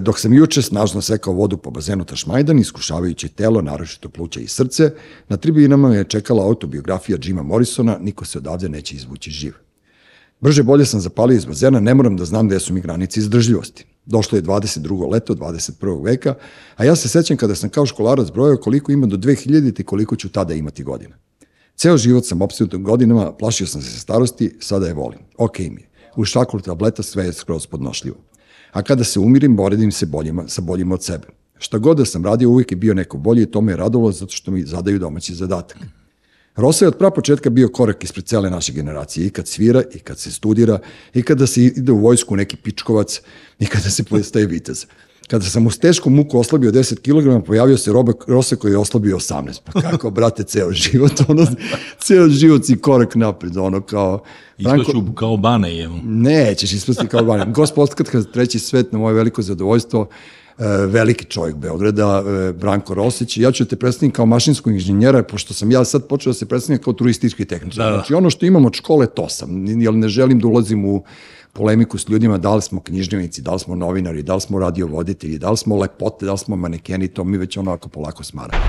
Dok sam juče snažno sekao vodu po bazenu Tašmajdan, iskušavajući telo, naročito pluća i srce, na tribinama me je čekala autobiografija Jima Morrisona, niko se odavde neće izvući živ. Brže bolje sam zapalio iz bazena, ne moram da znam gde su mi granice izdržljivosti. Došlo je 22. leto 21. veka, a ja se sećam kada sam kao školarac brojao koliko ima do 2000 i koliko ću tada imati godina. Ceo život sam opstinut godinama, plašio sam se starosti, sada je volim. Ok mi je. U šaklu tableta sve je skroz podnošljivo. A kada se umirim, boredim se boljima, sa boljima od sebe. Šta god da sam radio, uvijek je bio neko bolji i to me je radovalo zato što mi zadaju domaći zadatak. Rosa je od prapočetka bio korak ispred cele naše generacije, i kad svira, i kad se studira, i kada se ide u vojsku neki pičkovac, i kada se postaje vitez. Kada sam uz tešku muku oslabio 10 kg, pojavio se Robe Rose koji je oslabio 18. Pa kako, brate, ceo život, ono, ceo život si korak napred, ono, kao... Ispaću kao bane, je. Nećeš ispasti kao bane. Gospod, kad treći svet, na moje veliko zadovoljstvo, e, veliki čovjek Beograda, e, Branko Rosić. Ja ću te predstaviti kao mašinskog inženjera, pošto sam ja sad počeo da se predstavljam kao turistički tehničar. Da, da. Znači, ono što imam od škole, to sam. Jer ne želim da ulazim u polemiku s ljudima, da li smo knjižnivici, da li smo novinari, da li smo radiovoditelji, da li smo lepote, da li smo manekeni, to mi već onako polako smaramo.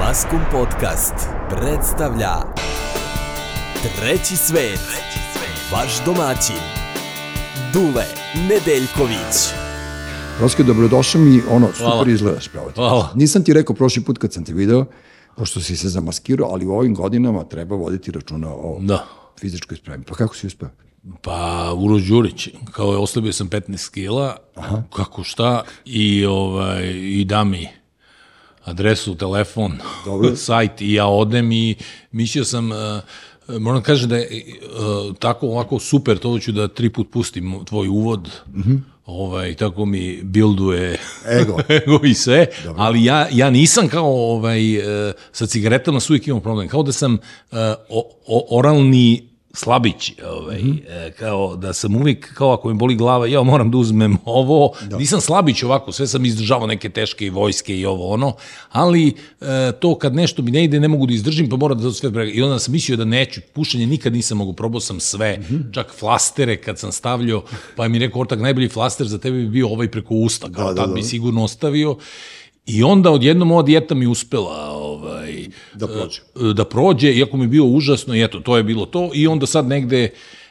Maskum Podcast predstavlja Treći svet, vaš domaćin, Dule Nedeljković. Roske, dobrodošao mi, ono, super Hvala. izgledaš, pravo. Hvala. Nisam ti rekao prošli put kad sam te video, pošto si se zamaskirao, ali u ovim godinama treba voditi računa o da. fizičkoj spremi. Pa kako si uspeo? Pa, Uroš Đurić, kao je oslabio sam 15 kila, Aha. kako šta, i, ovaj, i da mi adresu, telefon, Dobro. sajt i ja odem i mislio sam, uh, moram da kažem da je uh, tako ovako super, to ću da tri put pustim tvoj uvod, mm -hmm. ovaj, tako mi bilduje ego, ego i sve, Dobro. ali ja, ja nisam kao ovaj, uh, sa cigaretama su uvijek imam problem, kao da sam uh, o, o, oralni slabić, ovaj, mm -hmm. kao da sam uvijek, kao ako mi boli glava, ja moram da uzmem ovo, da. nisam slabić ovako, sve sam izdržavao neke teške i vojske i ovo ono, ali e, to kad nešto mi ne ide, ne mogu da izdržim, pa moram da to sve brega. I onda sam mislio da neću, pušenje nikad nisam mogu, probao sam sve, mm -hmm. čak flastere kad sam stavljao, pa mi rekao, Ortak, najbolji flaster za tebe bi bio ovaj preko usta, kao da, da, tad da. bi sigurno ostavio. I onda odjednom ova dijeta mi uspela da prođe. E, da prođe, iako mi je bio užasno, i eto, to je bilo to. I onda sad negde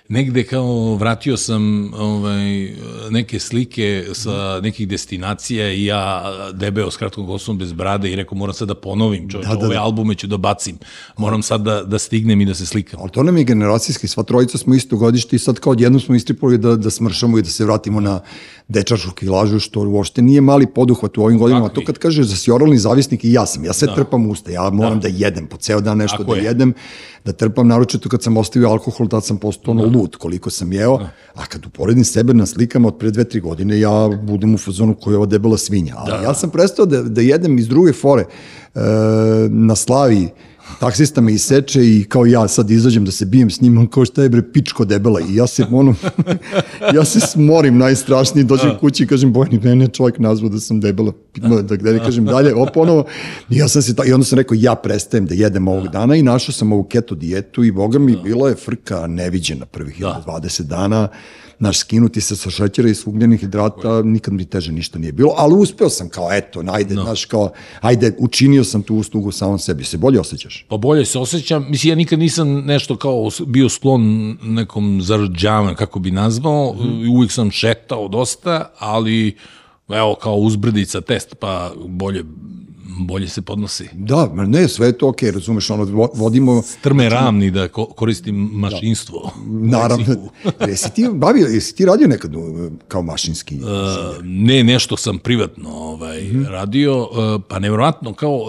negde kao vratio sam ovaj, neke slike sa nekih destinacija i ja debeo s kratkom kosom bez brade i rekao moram sad da ponovim čovječ, da, da, ove da. albume ću da bacim, moram sad da, da stignem i da se slikam. Ali to nam je generacijski, sva trojica smo isto godište i sad kao odjednom smo istripali da, da smršamo i da se vratimo na dečačku kilažu, što uopšte nije mali poduhvat u ovim godinama. Takvi. To kad kažeš da si oralni zavisnik i ja sam, ja sve da. trpam usta, ja moram da, da jedem po ceo dan nešto Tako da je. jedem da trpam, naročito kad sam ostavio alkohol, tad sam postao ono da. lud koliko sam jeo, da. a kad uporedim sebe na slikama od pre dve, tri godine, ja budem u fazonu koja je ova debela svinja. Ali da. ja sam prestao da, da jedem iz druge fore. E, na slavi, taksista me iseče i kao ja sad izađem da se bijem s njim, on kao šta je bre pičko debela? I ja se ono, ja se smorim najstrašnije, dođem da. kući i kažem Bojni, mene čovjek nazvao da sam debela, da gde ne kažem dalje, o ponovo, i ja sam se, ta, i onda sam rekao ja prestajem da jedem ovog dana. I našao sam ovu keto dijetu i boga mi, bila je frka neviđena prvih da. 20 dana, naš skinuti se sa šećera i sugljenih hidrata, nikad mi teže ništa nije bilo, ali uspeo sam kao, eto, najde, no. znaš, kao, ajde, učinio sam tu uslugu samom sebi. Se bolje osjećaš? Pa bolje se osjećam. Mislim, ja nikad nisam nešto kao bio sklon nekom zarđavanju, kako bi nazvao. Mm. Uvijek sam šetao dosta, ali evo, kao uzbrdica test, pa bolje bolje se podnosi. Da, ne, sve je to okej, okay, razumeš, ono, vodimo... Strme ramni da koristim mašinstvo. Da. Naravno. jesi ti bavio, jesi ti radio nekad kao mašinski? Uh, ne, nešto sam privatno ovaj, mm radio, uh, pa nevjerojatno, kao uh,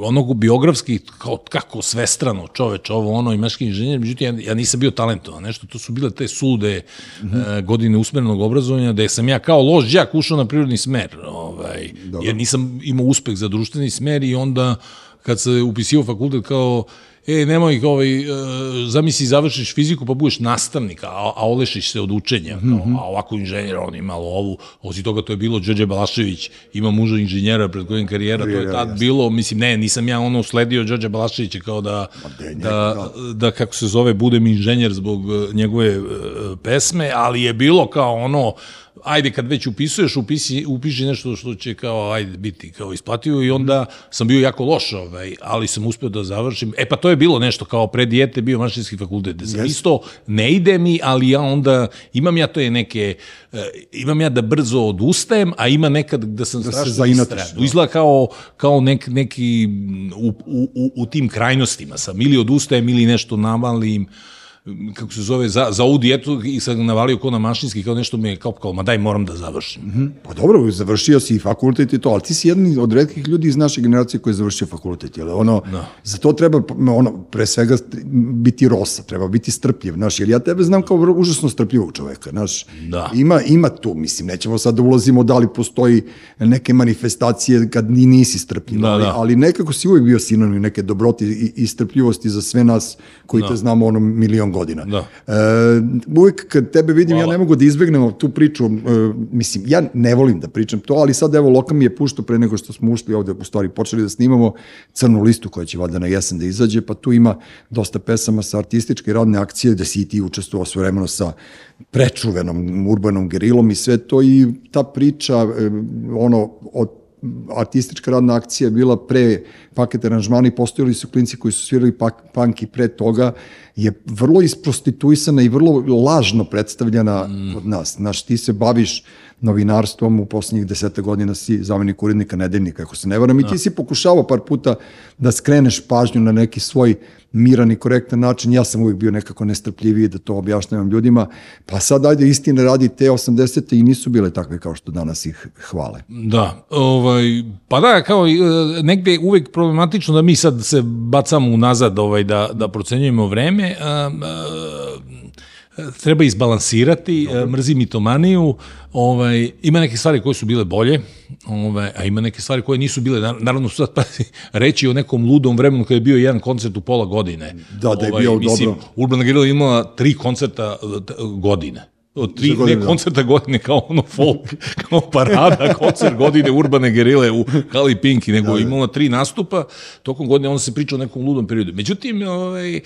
onog biografski, kao kako svestrano čoveč, ovo ono i mašinski inženjer, međutim, ja, ja nisam bio talentovan, nešto, to su bile te sude mm -hmm. uh, godine usmerenog obrazovanja, da sam ja kao loš džak ušao na prirodni smer, ovaj, Dobro. jer nisam imao uspeh za društveni smer i onda kad se upisio fakultet kao e, nemoj, ovaj, uh, zamisli, završiš fiziku pa budeš nastavnik, a, a olešiš se od učenja, mm -hmm. a ovako inženjer, on imalo ovu, osim toga to je bilo Đorđe Balašević, ima muža inženjera pred kojim karijera, to je tad bilo, mislim, ne, nisam ja ono sledio Đorđe Balaševića kao da, da, da, da, kako se zove, budem inženjer zbog uh, njegove uh, pesme, ali je bilo kao ono, ajde kad već upisuješ, upisi, upiši nešto što će kao, ajde, biti kao isplativo i onda sam bio jako loš, ovaj, ali sam uspeo da završim. E pa to je bilo nešto kao pre dijete bio mašinski fakultet, da sam yes. isto ne ide mi, ali ja onda imam ja to je neke, uh, imam ja da brzo odustajem, a ima nekad da sam da strašno istrajan. Da. Izgleda kao, kao nek, neki u, u, u, u tim krajnostima sam, ili odustajem ili nešto navalim, kako se zove, za, za ovu dijetu i sam navalio ko na mašinski, kao nešto me je kao, ma daj, moram da završim. Mm -hmm. Pa dobro, završio si i fakultet i to, ali ti si jedan od redkih ljudi iz naše generacije koji je završio fakultet, jel? Ono, da. za to treba, ono, pre svega, biti rosa, treba biti strpljiv, znaš, jer ja tebe znam kao užasno strpljivog čoveka, znaš. Da. Ima, ima tu, mislim, nećemo sad da ulazimo da li postoji neke manifestacije kad ni nisi strpljiv, da, ali, da. ali nekako si uvijek bio sinonim neke dobroti i, i strpljivosti za sve nas koji da. te znamo ono milion godina. Da. E, uvijek kad tebe vidim, Hvala. ja ne mogu da izbegnem tu priču, e, mislim, ja ne volim da pričam to, ali sad evo Loka mi je pušto pre nego što smo ušli ovde, u stvari počeli da snimamo crnu listu koja će valjda na jesen da izađe, pa tu ima dosta pesama sa artističke radne akcije gde si i ti učestvovao vremeno sa prečuvenom urbanom gerilom i sve to i ta priča, e, ono, od artistička radna akcija bila pre paket aranžmana i postojali su klinci koji su svirali punk i pre toga je vrlo isprostituisana i vrlo lažno predstavljena mm. od nas. Znaš, ti se baviš novinarstvom u poslednjih deseta godina si zamenik urednika nedeljnika, ako se ne varam, i ti da. si pokušavao par puta da skreneš pažnju na neki svoj miran i korektan način, ja sam uvijek bio nekako nestrpljiviji da to objašnjavam ljudima, pa sad ajde istine radi te 80. i nisu bile takve kao što danas ih hvale. Da, ovaj, pa da, kao e, negde uvek problematično da mi sad se bacamo unazad ovaj, da, da procenjujemo vreme, a, a, treba izbalansirati, Dobro. mrzi mitomaniju, ovaj, ima neke stvari koje su bile bolje, ovaj, a ima neke stvari koje nisu bile, naravno sad pa, reći o nekom ludom vremenu kada je bio jedan koncert u pola godine. Da, da je ovaj, bio mislim, dobro. Urbana Gerila imala tri koncerta godine od tri, ne koncerta godine kao ono folk, kao parada, koncert godine urbane gerile u Kali Pinki, nego da, da. imala tri nastupa tokom godine, onda se priča o nekom ludom periodu. Međutim, ovaj, e,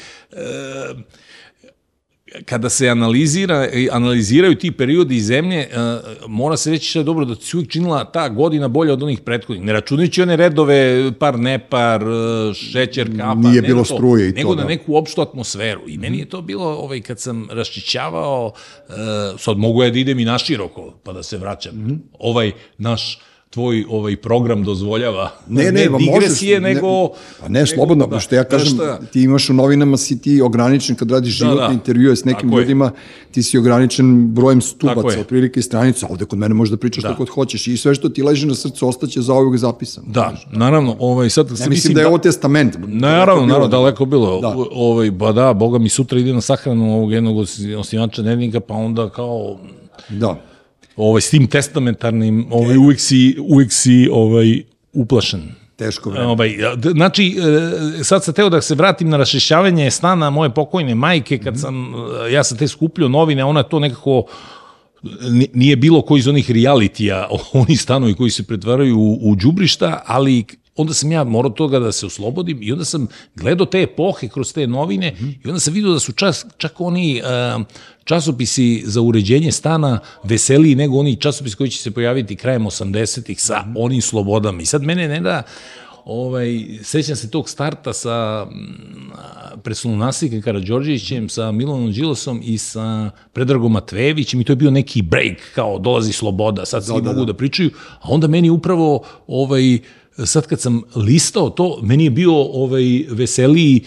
kada se analizira, analiziraju ti periodi iz zemlje, uh, mora se reći što je dobro da se uvijek činila ta godina bolja od onih prethodnih. Ne računajući one redove, par nepar, e, šećer, kapa. Nije bilo to, struje i nego to. Nego da. na neku opštu atmosferu. I meni je to bilo, ovaj, kad sam raščićavao, uh, sad mogu ja da idem i naširoko, pa da se vraćam. Mm -hmm. Ovaj naš tvoj ovaj program dozvoljava ne, ne, ne digresije, možeš, nego... Ne, pa ne, slobodno, da, što ja kažem, šta? ti imaš u novinama, si ti ograničen kad radiš da, životne da. intervjue s nekim Tako ljudima, je. ti si ograničen brojem stubaca, otprilike i stranica, ovde kod mene možeš da pričaš da. što hoćeš i sve što ti leži na srcu ostaće za ovog zapisano. Da, naravno, ovaj, sad... Ne, mislim da je ovo testament. Naravno, naravno, daleko bilo. Da. Ovaj, ba da, boga mi sutra ide na sahranu ovog jednog osnivača dnevnika, pa onda kao... Da ovaj, s tim testamentarnim, ovaj, uvijek si, uvijek si ovaj, uplašen. Teško vreme. Ovaj, znači, e, sad sam teo da se vratim na rašešćavanje stana moje pokojne majke, kad sam, ja sam te skupljio novine, ona to nekako nije bilo koji iz onih realitija, oni stanovi koji se pretvaraju u, u džubrišta, ali onda sam ja morao toga da se oslobodim i onda sam gledao te epohe kroz te novine mm -hmm. i onda sam vidio da su čas, čak oni uh, časopisi za uređenje stana veseliji nego oni časopisi koji će se pojaviti krajem 80-ih sa mm onim slobodama. I sad mene ne da ovaj, sećam se tog starta sa predstavnom naslike Karadžorđevićem, sa Milanom Đilosom i sa Predragom Matvejevićem i to je bio neki break, kao dolazi sloboda, sad svi da, da, mogu da. da pričaju, a onda meni upravo ovaj, sad kad sam listao to, meni je bio ovaj, veseliji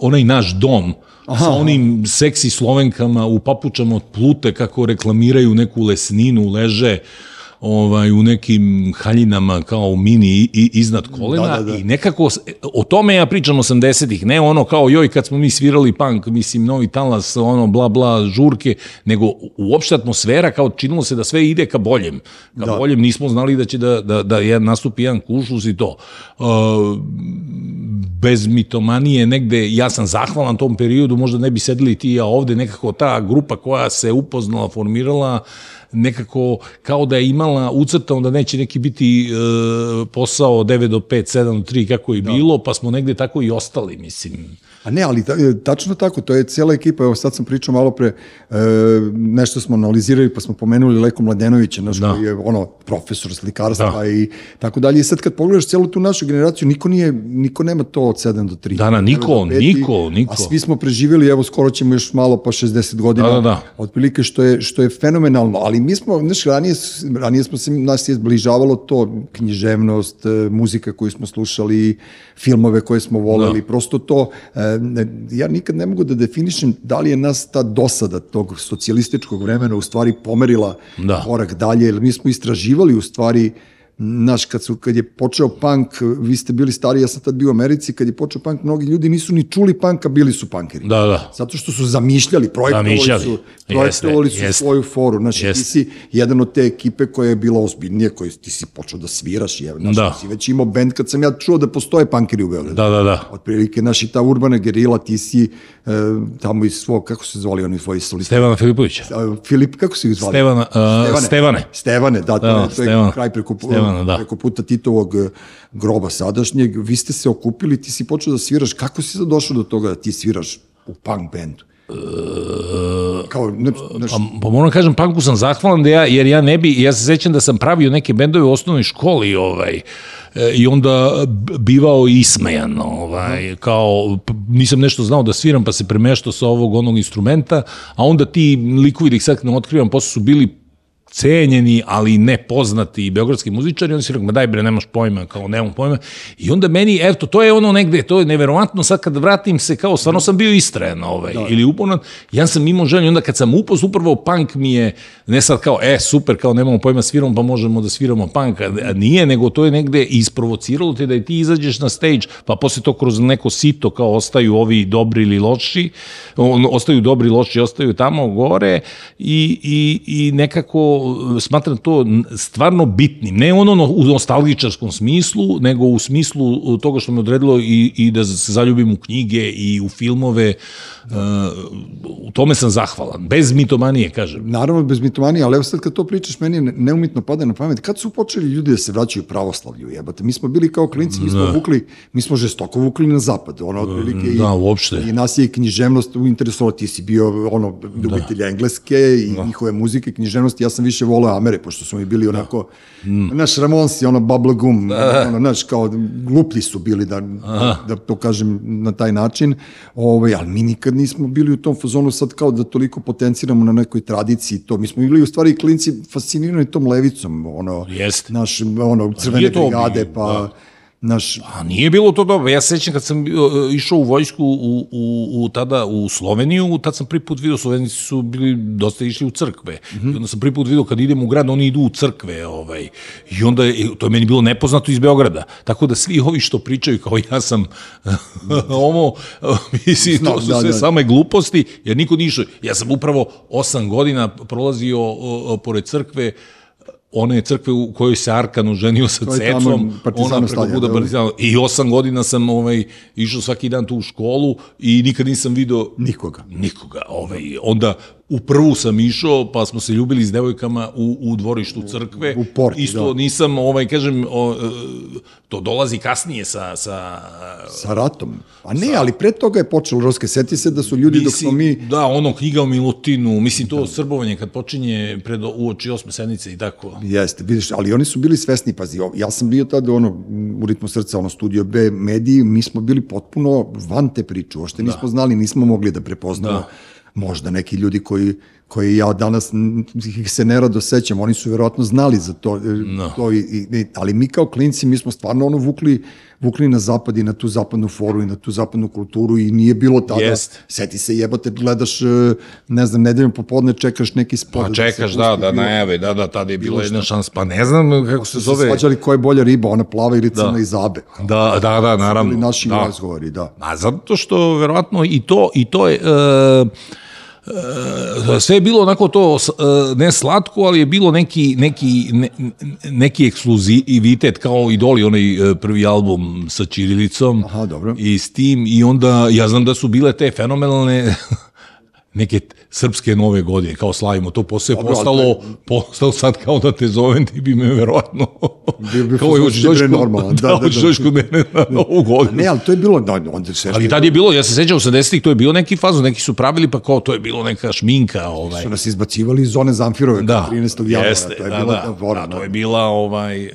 onaj naš dom, Aha, sa onim seksi slovenkama u papučama od plute kako reklamiraju neku lesninu, leže ovaj, u nekim haljinama kao u mini i, iznad kolena da, da, da. i nekako o tome ja pričam 80-ih, ne ono kao joj kad smo mi svirali punk, mislim novi talas, ono bla bla žurke, nego uopšte atmosfera kao činilo se da sve ide ka boljem. Ka da. boljem nismo znali da će da, da, da jedan nastupi jedan kušus i to. Uh, bez mitomanije negde, ja sam zahvalan tom periodu, možda ne bi sedeli ti ja ovde, nekako ta grupa koja se upoznala, formirala, nekako kao da je imala ucrtano da neće neki biti e, posao 9 do 5, 7 do 3 kako je da. bilo, pa smo negde tako i ostali, mislim. A ne, ali e, tačno tako, to je cijela ekipa, evo sad sam pričao malo pre, e, nešto smo analizirali pa smo pomenuli Leko Mladenovića, naš da. koji je ono, profesor slikarstva da. i tako dalje. I sad kad pogledaš cijelu tu našu generaciju, niko, nije, niko nema to od 7 do 3. Da, na, niko, do 5, niko, niko. A svi smo preživjeli, evo skoro ćemo još malo pa 60 godina, da, da, da. otprilike što je, što je fenomenalno, ali mi smo, znaš, ranije, ranije smo se, nas je zbližavalo to, književnost, e, muzika koju smo slušali, filmove koje smo voleli, da. prosto to, e, ja nikad ne mogu da definišem da li je nas ta dosada tog socijalističkog vremena u stvari pomerila da. korak dalje, jer mi smo istraživali u stvari Znaš, kad, su, kad je počeo punk, vi ste bili stari, ja sam tad bio u Americi, kad je počeo punk, mnogi ljudi nisu ni čuli punk, a bili su punkeri. Da, da. Zato što su zamišljali, projektovali zamišljali. su, projektovali jeste, su jeste. svoju foru. Znači, jeste. ti si jedan od te ekipe koja je bila ozbiljnije, koji ti si počeo da sviraš, je, znači, da. si već imao band, kad sam ja čuo da postoje punkeri u Beogradu. Da, da, da. Otprilike, naši ta urbana gerila, ti si e, tamo iz svog, kako se zvali oni tvoji solisti? Stevana Filipovića. Filip, kako se ih zvali? Stevana, uh, Stevane. Stevane. Stevane, da, da, to je Stevana. kraj preko, Stevana, da. preko puta Titovog e, groba sadašnjeg. Vi ste se okupili, ti si počeo da sviraš. Kako si sad došao do toga da ti sviraš u punk bandu? Uh, kao ne, ne, pa, pa moram da kažem punku sam zahvalan da ja jer ja ne bi ja se sećam da sam pravio neke bendove u osnovnoj školi ovaj E, i onda bivao ismejan, ovaj, kao nisam nešto znao da sviram, pa se premeštao sa ovog onog instrumenta, a onda ti likovi da ih sad ne otkrivam, posle su bili cenjeni, ali nepoznati beogradski muzičari, oni su rekao, ma daj bre, nemaš pojma, kao nemam pojma. I onda meni, eto, to je ono negde, to je neverovatno, sad kad vratim se, kao stvarno sam bio istrajan, ovaj, da. ili uporan, ja sam imao želju, onda kad sam upos, upravo punk mi je, ne sad kao, e, super, kao nemamo pojma, sviramo, pa možemo da sviramo punk, a nije, nego to je negde isprovociralo te da i ti izađeš na stage, pa posle to kroz neko sito, kao ostaju ovi dobri ili loši, on, ostaju dobri, loši, ostaju tamo gore i, i, i nekako smatram to stvarno bitnim, ne ono u nostalgičarskom smislu, nego u smislu toga što me odredilo i, i da se zaljubim u knjige i u filmove, u tome sam zahvalan, bez mitomanije, kažem. Naravno, bez mitomanije, ali evo sad kad to pričaš, meni neumitno pada na pamet, kad su počeli ljudi da se vraćaju pravoslavlju, jebate, mi smo bili kao klinci, mi smo da. vukli, mi smo žestoko vukli na zapad, ono, otprilike, da, i, uopšte. i nas je književnost u interesovalo, ti si bio, ono, ljubitelj da. engleske i da. njihove muzike, književnosti, ja sam više voleo Amere, pošto smo mi bili da. onako, mm. naš Ramonsi, ono, bubblegum, da. ono, naš, kao, gluplji su bili, da, Aha. da to kažem na taj način, ovaj, ali mi nikad nismo bili u tom fazonu sad kao da toliko potenciramo na nekoj tradiciji to. Mi smo bili u stvari klinci fascinirani tom levicom, ono, Jest. naš, ono, crvene brigade, pa... Da Naš... A nije bilo to dobro. Ja se sećam kad sam išao u vojsku u, u, u, tada u Sloveniju, tad sam prvi put vidio, Slovenici su bili dosta išli u crkve. Mm -hmm. I onda sam prvi put vidio kad idemo u grad, oni idu u crkve. Ovaj. I onda, to je meni bilo nepoznato iz Beograda. Tako da svi ovi što pričaju kao ja sam ovo, mislim, to su da, sve da. same gluposti, jer niko nije išao. Ja sam upravo osam godina prolazio o, o, pored crkve, one crkve u kojoj se Arkan oženio sa Cecom, ona preko Buda Partizana. I osam godina sam ovaj, išao svaki dan tu u školu i nikad nisam video... Nikoga. Nikoga. Ovaj, onda u prvu sam išao, pa smo se ljubili s devojkama u, u dvorištu crkve. U, u porti, Isto da. nisam, ovaj, kažem, o, e, to dolazi kasnije sa... Sa, sa ratom. Pa ne, sa, ali pre toga je počelo Roske. Seti se da su ljudi mislim, dok smo mi... Da, ono knjiga o Milutinu, mislim to da. srbovanje kad počinje pred uoči osme sednice i tako. Jeste, vidiš, ali oni su bili svesni, pazi, ja sam bio tada ono, u ritmu srca, ono, studio B, mediji, mi smo bili potpuno van te priče, nismo da. znali, nismo mogli da prepoznamo da možda neki ljudi koji, koji ja danas ih se nerado sećam, oni su verovatno znali za to, no. to i, i, ali mi kao klinci, mi smo stvarno ono vukli, vukli na zapad i na tu zapadnu foru i na tu zapadnu kulturu i nije bilo tada, Jest. seti se jebate, gledaš, e, ne znam, nedeljom popodne čekaš neki spot. Pa da čekaš, da, da, najave, da, da, tada je bilo jedna šans, pa ne znam kako se zove. Svađali koja je bolja riba, ona plava ili crna da. iz Abe. Da, da, da, naravno. naši da. razgovori, da. A zato što, verovatno, i to, i to je, uh, E, sve je bilo onako to e, ne slatko, ali je bilo neki, neki, ne, neki ekskluzivitet kao Idoli, onaj e, prvi album sa Čirilicom Aha, dobro. i s tim i onda ja znam da su bile te fenomenalne neke srpske nove godine, kao slavimo to, posle je postalo, postalo sad kao da te zovem, ti bi me verovatno, Bio bi kao fazon hoćeš doći normalan, da, da, hoćeš doći kod mene na novu godinu. Ne, ali to je bilo, da, onda se Ali tad je bilo, ja se sećam 80-ih, to je bilo neki fazon, neki su pravili, pa kao to je bilo neka šminka, ovaj. su nas izbacivali iz zone Zamfirove Da, 13. januara. jeste, to je da, bilo da, fora, da, to je bila, ovaj,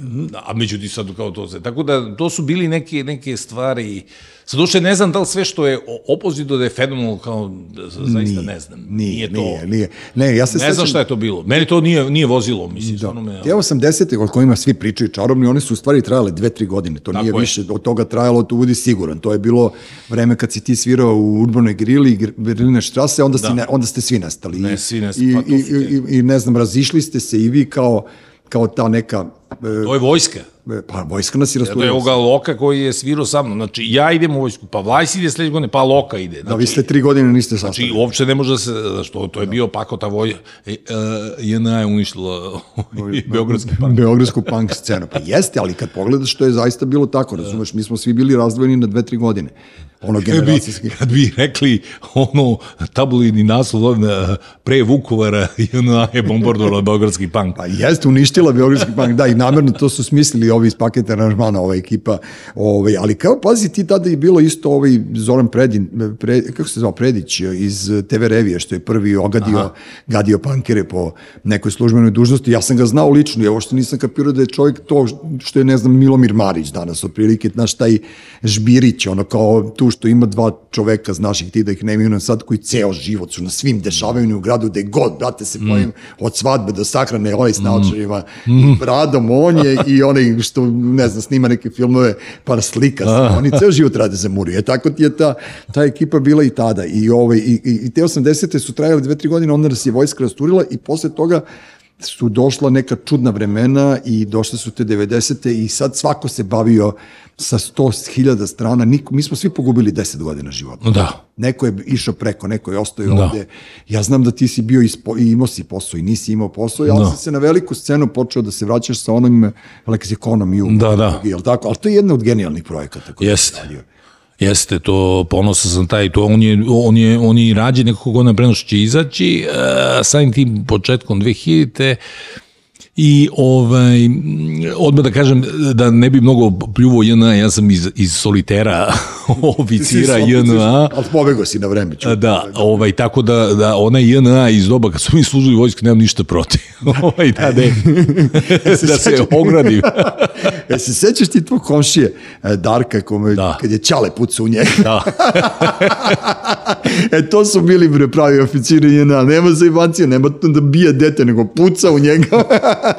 a međutim sad kao to se, tako da to su bili neke, neke stvari, sa duše ne znam da li sve što je o- opozito da je fenomenalno, kao, da, zaista ne znam, Nije, to, nije, nije. Ne, ja se ne znam sećam- šta je to bilo, meni to nije, nije vozilo, mislim, da. me, Te 80. o kojima svi pričaju čarobni, one su u stvari trajale dve, tri godine. To Tako nije je. više od toga trajalo, to budi siguran. To je bilo vreme kad si ti svirao u urbanoj grili, gr- Berliner štrase, onda, si ne, onda ste svi nestali. Ne, I- svi nestali, I, pa i, te- i, I ne znam, razišli ste se i vi kao, kao ta neka... e, to je vojska. Pa vojska nas je To je rasturila. ovoga Loka koji je svirao sa mnom. Znači, ja idem u vojsku, pa Vlajs ide sledeće godine, pa Loka ide. Da, vi ste tri godine niste Znači, sastavili. uopšte ne može da se, što to je bio pakota voj, e, e, JNA je uništila Beogradski park. Beogradsku punk scenu. Pa jeste, ali kad pogledaš, to je zaista bilo tako, razumeš? Mi smo svi bili razdvojeni na dve, tri godine. Ono Kad bi, generacijski. kad bi rekli ono tabloidni naslov e, pre Vukovara JNA je bombardovala Beogradski punk. Pa jeste, uništila Beogradski punk, da, i namerno to su smislili ovi iz paketa aranžmana, ova ekipa, ovaj, ali kao, pazi, ti tada je bilo isto ovaj Zoran Predin, pre, kako se zvao, Predić iz TV Revije, što je prvi ogadio, Aha. gadio pankere po nekoj službenoj dužnosti, ja sam ga znao lično, ja uopšte nisam kapirao da je čovjek to što je, ne znam, Milomir Marić danas, otprilike, znaš, taj Žbirić, ono kao tu što ima dva čoveka, znaš ih ti da ih ne imenujem sad, koji ceo život su na svim dešavanjima u gradu, gde god, brate, se pojim, od svadbe do sahrane, ovaj s naočarima, i bradom on je i onaj što, ne znam, snima neke filmove, pa slika se, oni ceo život rade za Muriju. E, tako ti je ta, ta ekipa bila i tada. I, ovaj, i, i, i te 80. su trajale dve, tri godine, onda nas je vojska rasturila i posle toga su došla neka čudna vremena i došle su te 90. i sad svako se bavio sa 100.000 strana, Niko, mi smo svi pogubili 10 godina života. Da. Neko je išao preko, neko je ostao Da. ovde. Ja znam da ti si bio ispo, i imao si posao i nisi imao posao, ali Da. si se na veliku scenu počeo da se vraćaš sa onom leksikonom i Da, da. Jel tako? Ali to je jedna od genijalnih projekata. koji Jeste. si radio. Jeste, to ponosan sam taj, to on je, on je, on je i rađe nekako godina pre nego što će izaći, e, samim tim početkom 2000-te, I ovaj, odmah da kažem da ne bi mnogo pljuvo JNA, ja sam iz, iz solitera oficira JNA. Ali pobegao si na vreme. čuj. Da, ovaj, tako da, da onaj JNA iz doba kad su mi služili vojsku, nemam ništa protiv. ovaj, da, da, da se ogradim. E, se sećaš ti tvoj komšije, e, Darka, kome, Da. kad je Ćale pucao u njega? Da. e, to su bili bre pravi oficiri JNA. Nema zajbancija, nema to da bije dete, nego puca u njega.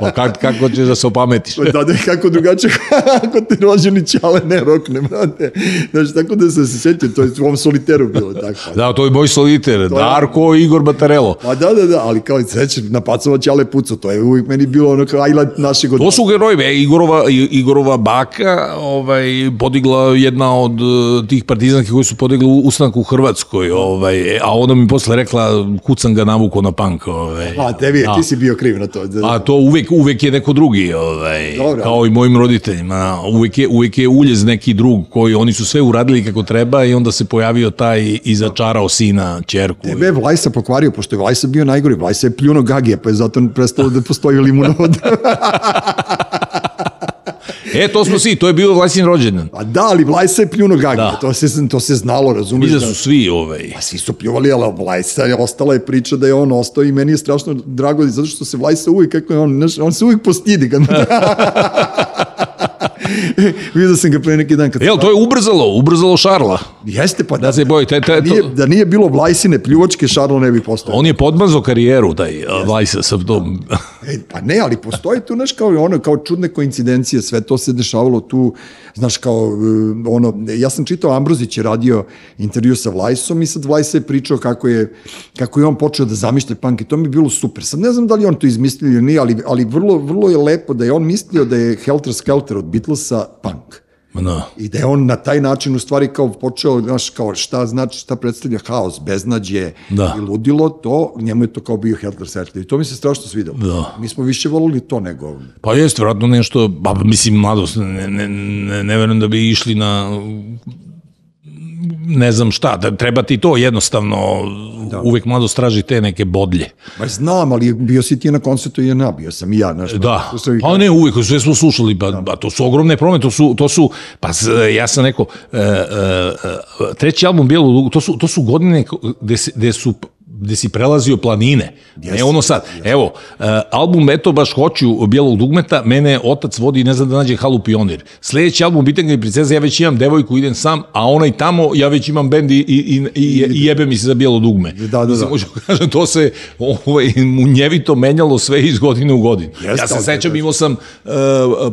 Pa kak, kako ćeš da se opametiš? da, da, kako drugačije, ako te rođeni Ćale ne rokne, brate. Znači, tako da sam se setio, to je u ovom soliteru bilo tako. Da, to je moj soliter, Darko i Igor Batarelo. Pa da, da, da, ali kao sreće, na pacova Ćale pucao, to je uvijek meni bilo ono kao highlight našeg To su heroji, e, Igorova, I- Igorova baka ovaj, podigla jedna od eh, tih partizanki koji su podigli ustanak u Hrvatskoj, ovaj, a ona mi posle rekla kucam ga navuko na pank. Ovaj. A, tebi, Da. ti si bio kriv na to. Da, A to uvek, uvek je neko drugi, ovaj, Dobro. kao i mojim roditeljima. Uvek je, uvek je uljez neki drug koji oni su sve uradili kako treba i onda se pojavio taj i začarao sina, čerku. Tebe je Vlajsa pokvario, pošto je Vlajsa bio najgori. Vlajsa je pljuno Gagija, pa je zato prestalo da postoji limunovod. E, to smo svi, to je bio Vlasin rođendan. A da, ali Vlajsa je pljuno Gagija, Da. to, se, to se znalo, razumiješ? Mislim da su svi, ovaj, Pa svi su pljuvali, ali Vlajsa je ostala je priča da je on ostao i meni je strašno drago zato što se Vlajsa uvijek, kako je on, znaš, on se uvijek postidi. Kad... Vidio sam ga pre neki dan. Kad Jel, to je ubrzalo, ubrzalo Šarla. Jeste, pa Da se boji, te, te, nije, to, da nije bilo Vlajsine pljuvačke, Šarlo ne bi postao. on je podmazao karijeru, taj Vlajsa sa tom... E, pa ne, ali postoji tu, znaš, kao, ono, kao čudne koincidencije, sve to se dešavalo tu, znaš, kao, e, ono, ja sam čitao, Ambrozić je radio intervju sa Vlajsom i sad Vlajsa je pričao kako je, kako je on počeo da zamišlja punk i to mi je bilo super. Sad ne znam da li on to izmislio ili nije, ali, ali vrlo, vrlo je lepo da je on mislio da je Helter Skelter od Beatlesa punk. No. I da je on na taj način u stvari kao počeo, znaš, kao šta znači, šta predstavlja haos, beznađe Da. i ludilo, to, njemu je to kao bio Helter Skelter. I to mi se strašno svidelo. Da. Mi smo više volili to nego... Pa jeste, vratno nešto, ba, mislim, mladost, ne, ne, ne, ne verujem da bi išli na ne znam šta, da treba ti to jednostavno, da. uvek mlado straži te neke bodlje. Ma znam, ali bio si ti na koncertu i ja, bio sam i ja. Znaš, da, pa ne uvek, sve smo slušali, pa, da. pa to su ogromne promene, to su, to su pa ja sam rekao, e, e, e, treći album Bijelo to su, to su godine gde, gde su gde si prelazio planine. Yes, ne ono sad. Yes. Evo, uh, album Eto baš hoću Bijelog dugmeta, mene otac vodi ne znam da nađe Halu Pionir. Sledeći album Bitanga i princeza, ja već imam devojku, idem sam, a onaj tamo, ja već imam bend i, i, i, i, i jebe mi se za Bijelo dugme. Da, da, da. Mislim, da kažem, to se ovaj, munjevito menjalo sve iz godine u godinu. Yes, ja se sećam, imao sam uh,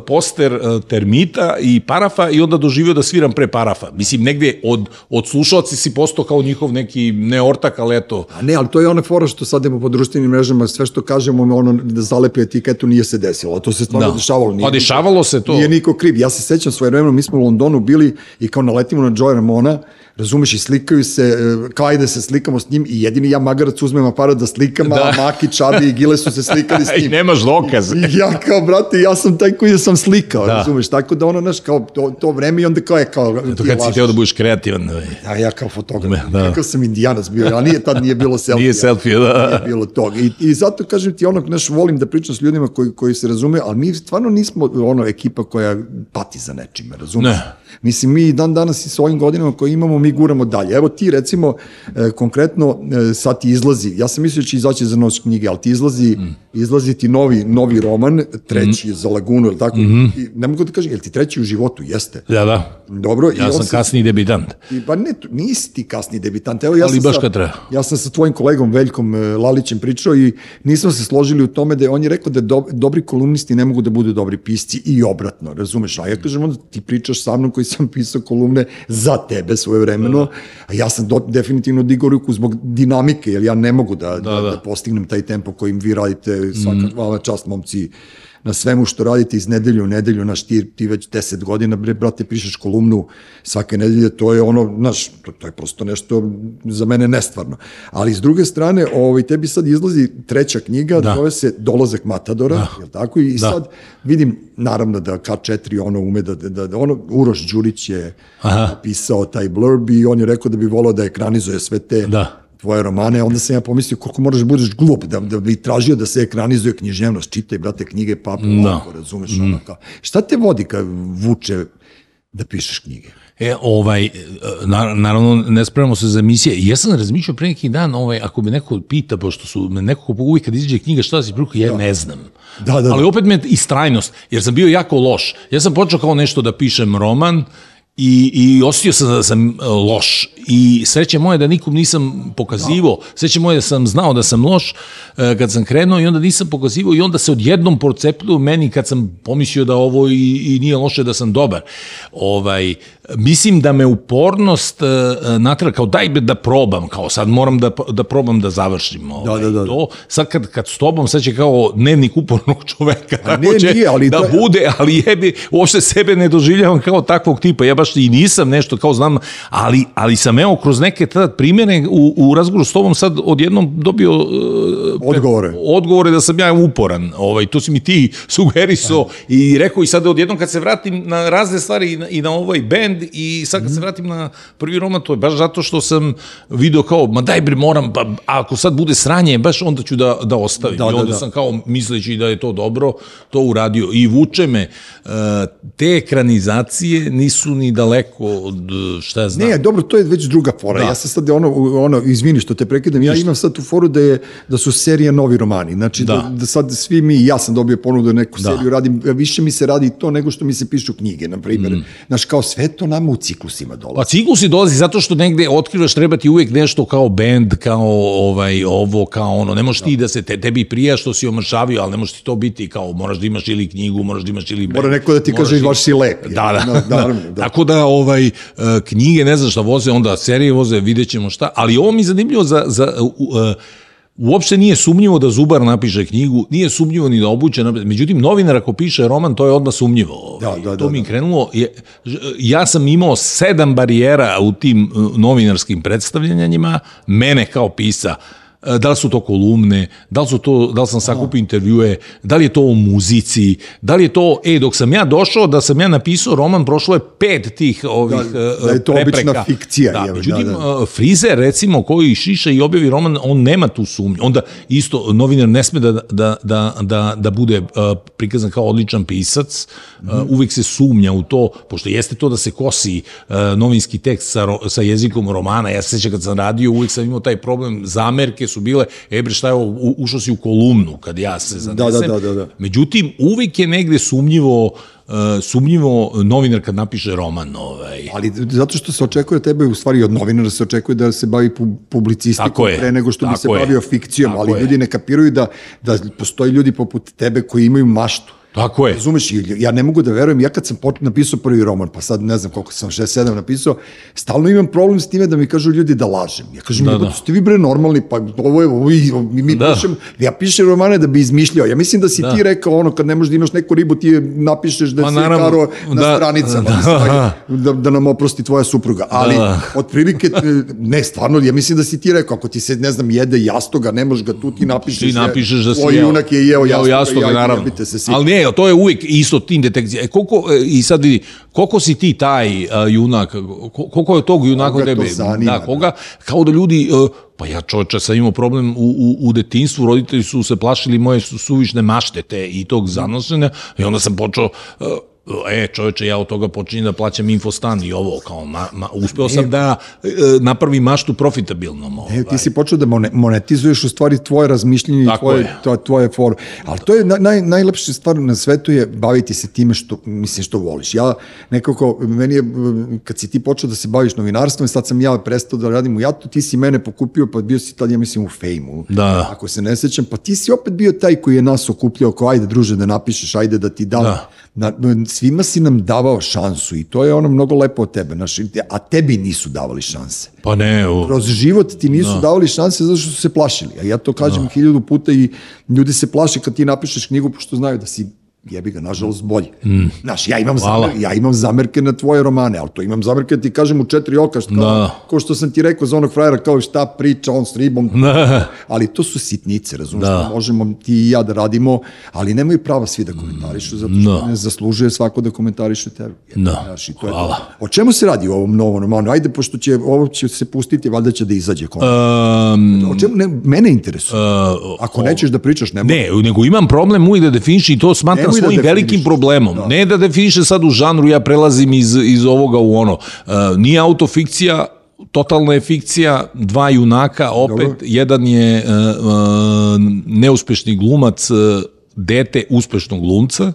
poster uh, termita i parafa i onda doživio da sviram pre parafa. Mislim, negde od, od slušalci si postao kao njihov neki neortak, ali eto. A ne, ali to je ona fora što sad imamo po društvenim mrežama, sve što kažemo, ono da zalepi etiketu nije se desilo. To se stvarno da. dešavalo. Nije, pa dešavalo se to. Nije niko kriv. Ja se sećam svoje vremena, mi smo u Londonu bili i kao naletimo na Joy Ramona, razumeš, i slikaju se, e, kao ajde se slikamo s njim i jedini ja magarac uzmem aparat da slikam, da. a Maki, Čabi i Gile su se slikali s njim. I nemaš dokaz. I ja kao, brate, ja sam taj koji sam slikao, da. razumeš, tako da ono, znaš, kao to, to vreme i onda kao je kao... To kad si teo da budeš kreativan. Da. Ja, ja kao fotograf, da. kako sam indijanac bio, a nije, tad nije bilo selfie. nije selfie, da. Nije bilo toga. I, I zato, kažem ti, ono, znaš, volim da pričam s ljudima koji, koji se razume, ali mi stvarno nismo ono ekipa koja pati za nečime, razumeš? Ne. Mislim, mi dan danas i sa ovim godinama koje imamo, mi guramo dalje. Evo ti recimo, e, konkretno, e, sad ti izlazi, ja sam mislio da će izaći za nos knjige, ali ti izlazi, mm. Izlazi ti novi, novi roman, treći mm. za Lagunu, ili tako? Mm -hmm. I ne mogu da kažem, je li ti treći u životu? Jeste. Da, da. Dobro. Ja i sam kasni debitant. I, pa ne, nisi ti kasni debitant. Evo, ja ali baš kad treba. Ja sam sa tvojim kolegom Veljkom e, Lalićem pričao i nismo se složili u tome da on je rekao da do, dobri kolumnisti ne mogu da budu dobri pisci i obratno, razumeš? A ja kažem, onda ti pričaš sa mnom koji sam pisao kolumne za tebe svoje vremeno, a ja sam do, definitivno digao ruku zbog dinamike, jer ja ne mogu da, da, da, da postignem taj tempo kojim vi radite, svaka mm. hvala čast momci na svemu što radite iz nedelju u nedelju, naš ti, ti već 10 godina, bre, brate, pišeš kolumnu svake nedelje, to je ono, znaš, to, to je prosto nešto za mene nestvarno. Ali s druge strane, ovaj, tebi sad izlazi treća knjiga, da. zove se Dolazak Matadora, da. je tako? I da. sad vidim, naravno da K4 ono ume da, da, da ono, Uroš Đurić je Aha. pisao taj blurb i on je rekao da bi volao da ekranizuje sve te da tvoje romane, onda sam ja pomislio koliko moraš da budeš glup, da, da bi tražio da se ekranizuje književnost, čitaj, brate, knjige, papu, da. Lako, razumeš, mm. ono kao. Šta te vodi kad vuče da pišeš knjige? E, ovaj, naravno, ne spremamo se za emisije. Ja sam razmišljao pre neki dan, ovaj, ako me neko pita, pošto su me neko uvijek kad izađe knjiga, šta si prukao, ja da. ne znam. Da, da, da. Ali opet me istrajnost, jer sam bio jako loš. Ja sam počeo kao nešto da pišem roman, i, i osjetio sam da sam e, loš i sreće moje da nikom nisam pokazivo, sreće moje da sam znao da sam loš e, kad sam krenuo i onda nisam pokazivo i onda se odjednom procepilo meni kad sam pomislio da ovo i, i nije loše da sam dobar. Ovaj, mislim da me upornost uh, natera kao daj da probam, kao sad moram da, da probam da završim. Ovaj, da, da, da. To, sad kad, kad s tobom, sad će kao dnevnik upornog čoveka, tako ne, će nije, ali da to... bude, ali jebi, uopšte sebe ne doživljavam kao takvog tipa, ja baš i nisam nešto kao znam, ali, ali sam evo kroz neke tada primjene u, u razgovoru s tobom sad odjednom dobio uh, odgovore. odgovore da sam ja uporan, ovaj, to si mi ti sugerisao da. i rekao i sad odjednom kad se vratim na razne stvari i na, i na ovaj bend i sad kad se vratim na prvi roman, to je baš zato što sam video kao, ma daj bre, moram, pa ako sad bude sranje, baš onda ću da, da ostavim. Da, I onda da, da. sam kao, misleći da je to dobro, to uradio. I vuče me, uh, te ekranizacije nisu ni daleko od, šta ja znam. Ne, dobro, to je već druga fora. Da. Ja sam sad, ono, ono, izvini što te prekidam, ja imam sad tu foru da, je, da su serija novi romani. Znači, da. da, da sad svi mi, ja sam dobio ponudu da neku da. seriju radim, više mi se radi to nego što mi se pišu knjige, na primjer. Mm. Znaš, kao sve to nama u ciklusima dolazi. Pa ciklusi dolazi zato što negde otkrivaš treba ti uvijek nešto kao bend, kao ovaj, ovo, kao ono. Ne možeš da. ti da se, te, tebi prija što si omršavio, ali ne možeš ti to biti kao, moraš da imaš ili knjigu, moraš da imaš ili bend. Mora neko da ti kaže, baš si lep. Da, da. da, da, da. Tako da, ovaj, e, knjige, ne znam šta voze, onda serije voze, vidjet ćemo šta, ali ovo mi je zanimljivo za, za uh, uh, Uopšte nije sumnjivo da Zubar napiše knjigu, nije sumnjivo ni da obuće, međutim novinar ako piše roman, to je odmah sumnjivo. Da, da, da, to mi je da. krenulo, je, ja sam imao sedam barijera u tim uh, novinarskim predstavljanjima, mene kao pisa, uh, e, da li su to kolumne, da li, su to, da li sam sakupio intervjue, da li je to o muzici, da li je to, e, dok sam ja došao, da sam ja napisao roman, prošlo je pet tih ovih Da, da je to prepreka. obična fikcija, Da, je, međutim, da, da. da, Frizer, recimo, koji šiša i objavi roman, on nema tu sumnju. Onda isto novinar ne sme da, da, da, da, da bude prikazan kao odličan pisac, uh, uvek se sumnja u to, pošto jeste to da se kosi novinski tekst sa, sa jezikom romana, ja se sećam kad sam radio, uvek sam imao taj problem, zamerke su bile, e bre šta je ovo, ušao si u kolumnu kad ja se zanesem. da, da, da. Međutim, uvek je negde sumnjivo, uh, sumnjivo novinar kad napiše roman. Ovaj. Ali zato što se očekuje tebe, u stvari od novinara se očekuje da se bavi pu- publicistikom je, pre nego što bi se je. bavio fikcijom, ali je. ljudi ne kapiraju da, da postoji ljudi poput tebe koji imaju maštu. Tako je. Razumeš, ja ne mogu da verujem, ja kad sam napisao prvi roman, pa sad ne znam koliko sam, 6-7 napisao, stalno imam problem s time da mi kažu ljudi da lažem. Ja kažem, Da, da, ste vi bre normalni, pa ovo je, ovo je, mi, mi Da. pišem, ja pišem romane da bi izmišljao. Ja mislim da si da. ti rekao ono, kad ne možeš da imaš neku ribu, ti je napišeš da Pa si naravno, karo na da, stranicama, da. da, da, nam oprosti tvoja supruga. Ali, Da. otprilike, ne, stvarno, ja mislim da si ti rekao, ako ti se, ne znam, jede jastoga, ne možeš ga tu, ti napišeš. Ti napišeš da si Tvoj jeo. junak je jeo jastoga, jastoga, ja, naravno. jebite se svi. Ali ne, to je uvijek isto tim detekcija. E, koliko, e, I sad vidi, koliko si ti taj uh, junak, ko- koliko je tog junaka tebe? da, koga, kao da ljudi, uh, pa ja čovječe sam imao problem u, u, u detinstvu, roditelji su se plašili moje su, suvišne mašte te i tog zanošenja i onda sam počeo, uh, e, čoveče, ja od toga počinjem da plaćam infostan i ovo, kao, ma, ma, uspeo sam da e, napravim maštu profitabilnom. Ovaj. E, ti si počeo da mone- monetizuješ u stvari tvoje razmišljenje i tvoje, je. to, tvoje for. Ali to je na, naj, najlepša stvar na svetu je baviti se time što, mislim, što voliš. Ja nekako, meni je, kad si ti počeo da se baviš novinarstvom, sad sam ja prestao da radim u Jatu, ti si mene pokupio, pa bio si tad, ja mislim, u fejmu. Da. Ako se ne sećam, pa ti si opet bio taj koji je nas okupljao, kao ajde druže da napišeš, ajde da ti dam. Da. Na, svima si nam davao šansu i to je ono mnogo lepo od tebe, znaš, a tebi nisu davali šanse Pa ne, o, kroz život ti nisu no. davali šanse zato što su se plašili. A ja to kažem no. hiljadu puta i ljudi se plaše kad ti napišeš knjigu pošto znaju da si jebi ga, nažalost, bolji. Mm. Znaš, ja imam, Hvala. zamer, ja imam zamerke na tvoje romane, ali to imam zamerke da ti kažem u četiri oka, što, Da. kao što sam ti rekao za onog frajera, kao šta priča on s ribom. Da. Ali to su sitnice, razumiješ, Da. možemo ti i ja da radimo, ali nemaju prava svi da komentarišu, zato što Da. ne zaslužuje svako da komentariše tebe. Da. Znaš, i to je Hvala. to. O čemu se radi u ovom novom romanu? Ajde, pošto će, ovo će se pustiti, valjda će da izađe konačno. Um, O čemu ne, mene interesuje. uh, Ako nećeš da pričaš, nema. Ne, nego imam problem uvijek da definiši i to smatram Da svojim definišeš. velikim problemom. Ne da definiše sad u žanru, ja prelazim iz, iz ovoga u ono. Uh, nije autofikcija, totalna je fikcija, dva junaka, opet, Dobro. jedan je uh, uh, neuspešni glumac, uh, dete uspešnog glumca,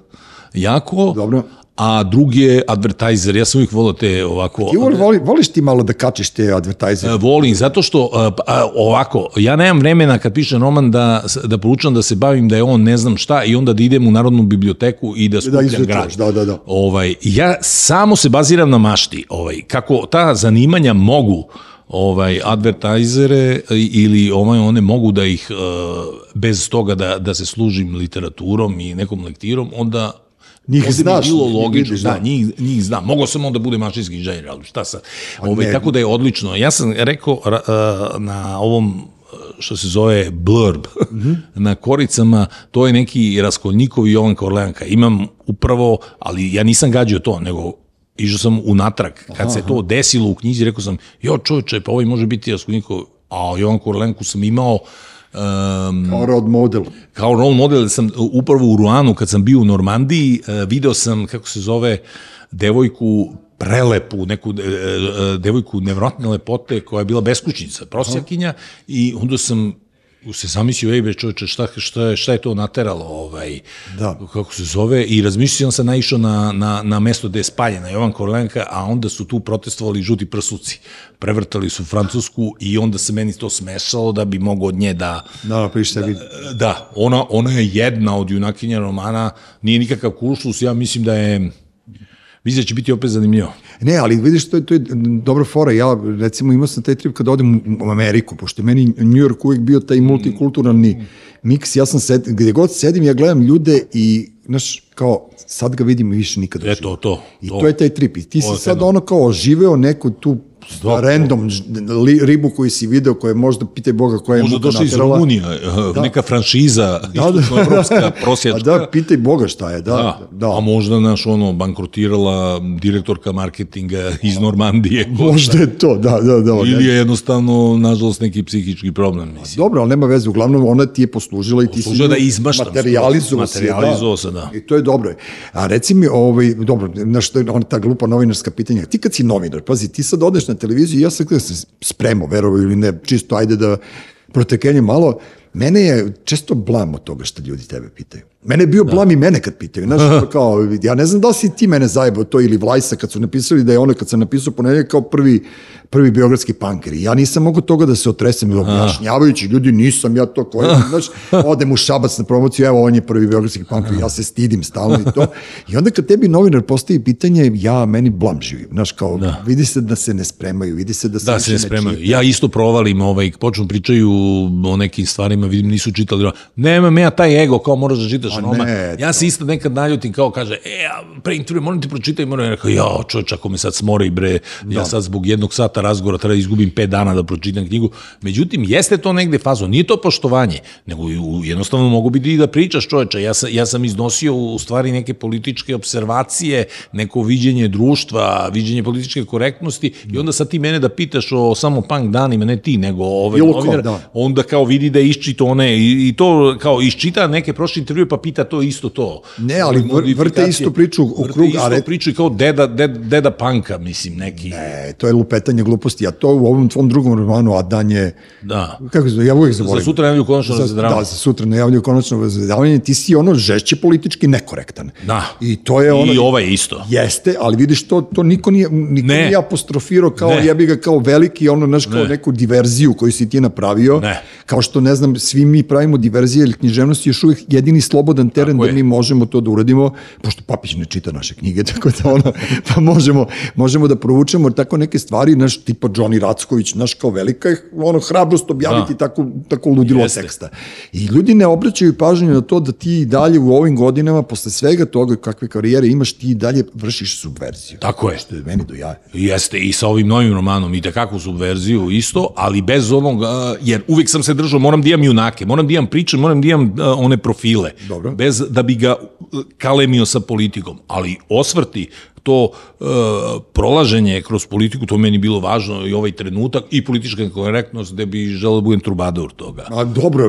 jako, Dobro. A drugi je advertiser. Ja sam uvijek volio te ovako... Ti voli, voli, voliš ti malo da kačiš te? E, Volim, zato što a, a, ovako, ja nemam vremena kad pišem roman da, da poručam da se bavim da je on ne znam šta i onda da idem u Narodnu biblioteku i da skupljam izvetraš, grad. da, da, da. Ovaj, ja samo se baziram na mašti. Ovaj, kako ta zanimanja mogu ovaj advertajzere ili ovaj one mogu da ih e, bez toga da da se služim literaturom i nekom lektirom onda Njih bi znaš, bilo njih logično da, da. njih, njih znam mogao sam onda bude mašinski inženjer ali šta sad ovaj ne. tako da je odlično ja sam rekao a, na ovom što se zove blurb na koricama, to je neki Raskolnikov i Jovan Korleanka. Imam upravo, ali ja nisam gađao to, nego išao sam unatrag. Kad se to desilo u knjizi, rekao sam, jo čovječe, pa ovaj može biti Raskolnikov, a Jovan Korleanku sam imao um, Kao rod model. kao role model sam upravo u Ruanu kad sam bio u Normandiji e, video sam kako se zove devojku prelepu, neku e, e, devojku nevjerojatne lepote koja je bila beskućnica, prosjakinja i onda sam se zamislio, ej bre čoveče, šta, šta, šta je to nateralo, ovaj, Da. kako se zove, i razmišljao sam naišao na, na, na mesto gde je spaljena Jovan Korlenka, a onda su tu protestovali žuti prsuci. Prevrtali su Francusku i onda se meni to smešalo da bi mogo od nje da, Da, napiš sebi. Da, ona, ona je jedna od junakinja romana, nije nikakav kuršlus, ja mislim da je, mislim da će biti opet zanimljivo. Ne, ali vidiš, to je, to je dobra fora. Ja, recimo, imao sam taj trip kada odem u Ameriku, pošto je meni New York uvijek bio taj multikulturalni miks. Ja sam sed, gde god sedim, ja gledam ljude i, znaš, kao, sad ga vidim i više nikad. u E, životu. to, to. I to je taj trip. I ti si sad ono kao oživeo neku tu da, random li, ribu koju si video, koja je možda, pitaj Boga, koja je Možda muka došla iz. Rumunije, da. neka franšiza, Da, da. evropska A prosječka. da, pitaj Boga šta je, da. Da, da. a možda, naš, ono, bankrotirala direktorka marketinga iz Normandije. Možda je to, da, da, da. Ili je jednostavno, nažalost, neki psihički problem, mislim. Dobro, ali nema veze, uglavnom ona ti je poslužila i ti si Poslužila da izmaštam Materializovao je, Materializovao se, da. I to je dobro. A reci mi, ovaj, dobro, znaš, ona ta glupa novinarska pitanja. Ti kad si novinar, pazi, ti sad odeš na televiziju i ja sad kada se spremao, verovo ili ne, čisto ajde da protekenjem malo, mene je često blam od toga što ljudi tebe pitaju. Mene je bio blam i mene kad pitaju. Znaš, kao, ja ne znam da li si ti mene zajebao to ili Vlajsa kad su napisali da je ono kad sam napisao ponedjeljak kao prvi, prvi biogradski panker. I ja nisam mogu toga da se otresem, objašnjavajući ljudi, nisam ja to koji, znaš, odem u šabac na promociju, evo on je prvi biogradski panker, ja se stidim stalno i to. I onda kad tebi novinar postavi pitanje, ja meni blam živim. Znaš, kao, da. vidi se da se ne spremaju, vidi se da se, Da, se ne spremaju. čita. Ja isto provalim, ovaj, počnu pričaju o nekim stvarima, vidim nisu čitali. Nemam ja taj ego, kao moraš da čitaš. Pa Roma. ne, ja se isto nekad naljutim, kao kaže, e, ja pre intervju moram ti pročitati, moram ja rekao, ja, čovječ, ako me sad smori, bre, ja sad zbog jednog sata razgovora treba da izgubim pet dana da pročitam knjigu. Međutim, jeste to negde fazo, nije to poštovanje, nego jednostavno mogu biti i da pričaš čoveče. Ja sam, ja sam iznosio u stvari neke političke observacije, neko viđenje društva, viđenje političke korektnosti i onda sad ti mene da pitaš o samo punk danima, ne ti, nego ovaj Bilo ko, novinar, da. onda kao vidi da je iščito one i, i to kao iščita neke prošle intervjue pa pita to isto to. Ne, ali vr- vrte istu priču u krug, isto a re- priču i kao deda, deda, deda panka, mislim, neki. E, to je lupetanje gluposti, a to u ovom tvom drugom romanu, a dan je, Da. kako se ja uvijek zaboravim. Za sutra najavljuju konačno za, razvedravanje. da, za sutra najavljuju konačno razvedravanje, ti si ono žešće politički nekorektan. Da. I to je ono... I ovaj isto. Jeste, ali vidiš, to, to niko nije, niko Ne. nije apostrofirao kao, Ne. ja bih ga kao veliki, ono, znaš, kao Ne. neku diverziju koju si ti napravio. Ne. Kao što, ne znam, svi mi pravimo diverzije, ili književnost je još uvijek jedini slobodan teren Tako da je. mi možemo to da uradimo, pošto Papić ne čita naše knjige, tako da ono, pa možemo, možemo da provučemo tako neke stvari, znaš, tipa Johnny Racković, znaš, kao velika je ono, hrabrost objaviti Da. tako, tako ludilo Jeste. teksta. I ljudi ne obraćaju pažnju na to da ti dalje u ovim godinama, posle svega toga kakve karijere imaš, ti dalje vršiš subverziju. Tako je. Što je meni do jaja. Jeste i sa ovim novim romanom i takakvu subverziju isto, ali bez onog, jer uvijek sam se držao, moram da imam junake, moram da imam priče, moram da imam a, one profile, Dobro. bez da bi ga uh, kalemio sa politikom, ali osvrti to e, prolaženje kroz politiku, to meni bilo važno i ovaj trenutak i politička korektnost gde bi želeo da budem trubador toga. A dobro,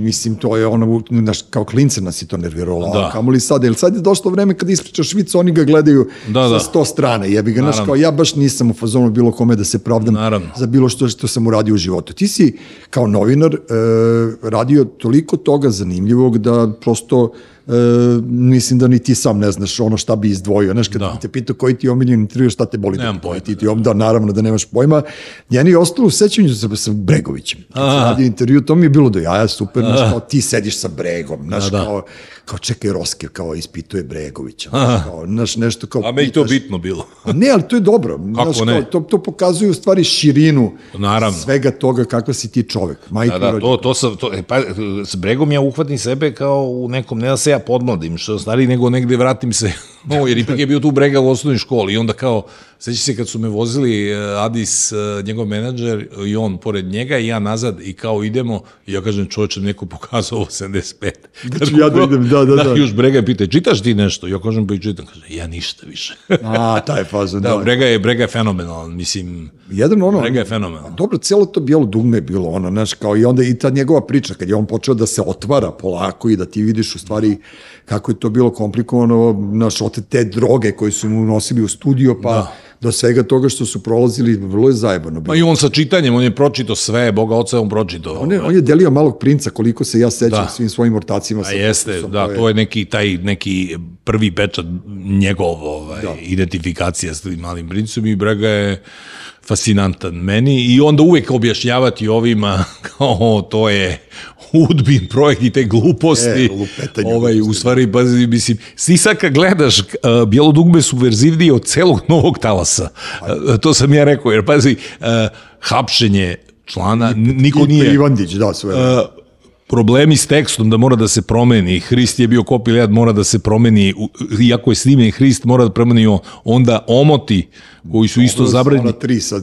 mislim, to je ono, naš, kao klince nas je to nerviralo, da. A kamoli sad, jer sad je došlo vreme kada ispričaš vic, oni ga gledaju Da, sa da. sto strane, jebi ga, znaš, Naravno. kao ja baš nisam u fazonu bilo kome da se pravdam Naravno. za bilo što što sam uradio u životu. Ti si kao novinar e, radio toliko toga zanimljivog da prosto e, mislim da ni ti sam ne znaš ono šta bi izdvojio. Znaš, kad Da. te pitao koji ti je omiljeni intervju, šta te boli? Nemam da, pojma, Ti, ti, da, naravno da nemaš pojma. Jeni je ostalo u sećanju sa, sa Bregovićem. Kad sam radio intervju, to mi je bilo do jaja, super, znaš, kao ti sediš sa Bregom, znaš, Da, da. kao, kao čekaj, Roske, kao ispituje Bregovića, znaš, kao, znaš, nešto kao... A meni to pitaš- bitno bilo. A ne, ali to je dobro. Znaš, ne? Kao, to, to pokazuje u stvari širinu Naravno. svega toga kakva si ti čovek. Majka Da, da, to, to sam, to, e, pa, s bregom ja uhvatim sebe kao u nekom, ne da se ja podmladim, što stari, nego negde vratim se, no, jer ipak je bio tu brega u osnovnoj školi i onda kao, seća se kad su me vozili eh, Adis, eh, njegov menadžer i on pored njega i ja nazad i kao idemo i ja kažem čovječe neko pokazao ovo 75. Kad ću ja da idem, da, da, da. Da, još brega je pita, čitaš ti nešto? Ja kažem pa i čitam, kaže, ja ništa više. A, taj fazon, da, da. brega je, brega je fenomenalan, mislim, Jedan ono, brega je fenomenalan. dobro, cijelo to bijelo dugme je bilo ono, znaš, kao i onda i ta njegova priča, kad je on počeo da se otvara polako i da ti vidiš u stvari kako je to bilo komplikovano, znaš, od te droge koje su mu nosili u studio, pa da. do svega toga što su prolazili, vrlo je zajebano bilo. Ma i on sa čitanjem, on je pročito sve, Boga oca on pročito. On je, on je delio malog princa, koliko se ja sećam Da. svim svojim ortacima. A sa jeste, Fokusom, da, to je neki taj neki prvi pečat njegov ovaj, Da. identifikacija s tim malim princom i Brega je fascinantan meni i onda uvek objašnjavati ovima kao to je udbin projekt i te gluposti. E, ovaj, u stvari, pazi, mislim, ti sad kad gledaš, uh, Bijelo dugme su verzivniji od celog novog talasa. Uh, to sam ja rekao, jer pazi, uh, hapšenje člana, niko nije... Ivandić, da, sve. Uh, problemi s tekstom da mora da se promeni. Hrist je bio kopilijat, mora da se promeni, iako je snimljen Hrist, mora da promeni onda omoti koji su isto zabranjeni.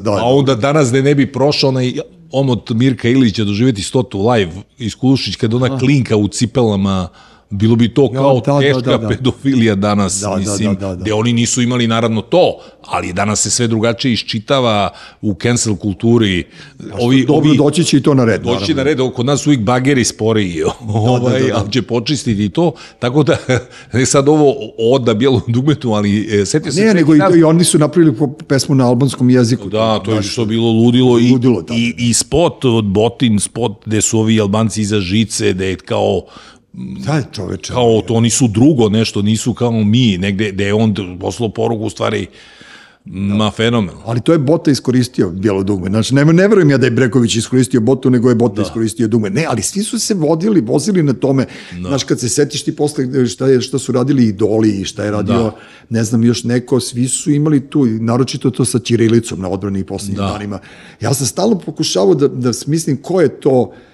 Da. A onda danas da ne bi prošao onaj omot Mirka Ilića doživjeti stotu live iz Kulušić kada ona klinka u cipelama bilo bi to kao da, da, teška da, da. pedofilija danas, Da, da, mislim, da, da, da. gde oni nisu imali naravno to, ali danas se sve drugačije iščitava u cancel kulturi. Ovi, Dobro, ovi, doći će i to na red. doći naravno. na red, kod nas uvijek bageri sporiji, ovaj, da, da. ali će počistiti i to, tako da, ne sad ovo oda bijelom dugmetu, ali e, setio se Ne, nego i, i oni su napravili pesmu na albanskom jeziku. Da, to je što bilo ludilo i, Ludilo, da. i, i spot od Botin, spot gde su ovi Albanci iza žice, gde je kao Da, čoveče. kao to oni su drugo nešto, nisu kao mi, negde gde je on poslao poruku u stvari ma fenomen. Ali to je Bota iskoristio bijelo dugme. Znači, ne, ne verujem ja da je Breković iskoristio Botu, nego je Bota da. iskoristio dugme. Ne, ali svi su se vodili, vozili na tome. Da. Znaš, kad se setiš ti posle šta, je, šta su radili idoli i šta je radio, da. ne znam, još neko, svi su imali tu, i naročito to sa Ćirilicom na odbrani poslednjim da. danima. Ja sam stalno pokušavao da, da smislim ko je to e,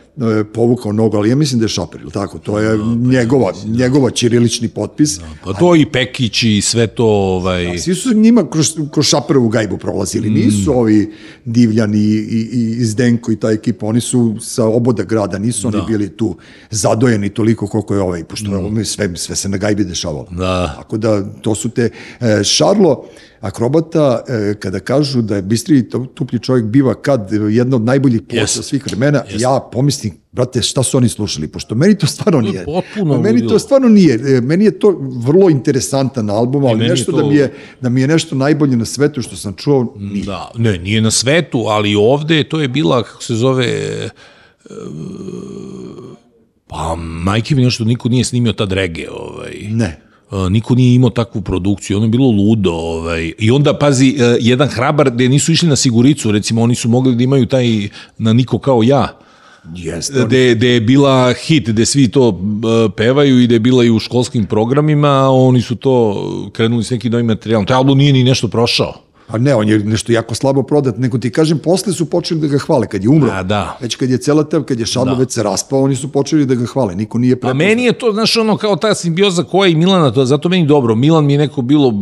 povukao nogu, ali ja mislim da je Šaper, ili tako? To je njegova, njegova ćirilični potpis. Pa to i Pekić i sve to, ovaj, Svi su njima kroz, kroz Šaperovu gajbu prolazili. Nisu ovi Divljani i, i, i Zdenko i ta ekipa, oni su sa oboda grada, nisu oni bili tu zadojeni toliko koliko je ovaj, pošto mm. sve, sve se na gajbi dešavalo. Da. Tako da, to su te... E, Šarlo, akrobata, e, kada kažu da je bistri i tuplji čovjek biva kad e, jedna od najboljih posa Jest. svih vremena, ja pomislim, brate, šta su oni slušali? Pošto meni to stvarno je nije. potpuno meni to stvarno nije. E, Meni je to vrlo interesantan album, ali meni je nešto to- da mi je da mi je nešto najbolje na svetu što sam čuo, nije. Da, ne, nije na svetu, ali ovde to je bila, kako se zove, e, pa majke mi nešto, niko nije snimio tad rege, ovaj. Ne. Uh, niko nije imao takvu produkciju, ono je bilo ludo. Ovaj. I onda, pazi, uh, jedan hrabar gde nisu išli na siguricu, recimo oni su mogli da imaju taj na niko kao ja, Jeste. gde, gde je bila hit, gde svi to uh, pevaju i gde je bila i u školskim programima, oni su to krenuli s nekim novim materijalom. Taj album nije ni nešto prošao. A ne, on je nešto jako slabo prodat, nego ti kažem, posle su počeli da ga hvale, kad je umro. A, da. Već kad je cela tev, kad je Šarlo Da. se raspao, oni su počeli da ga hvale, niko nije A prepoznao. meni je to, znaš, ono kao ta simbioza koja i Milana, to, zato meni dobro. Milan mi je neko bilo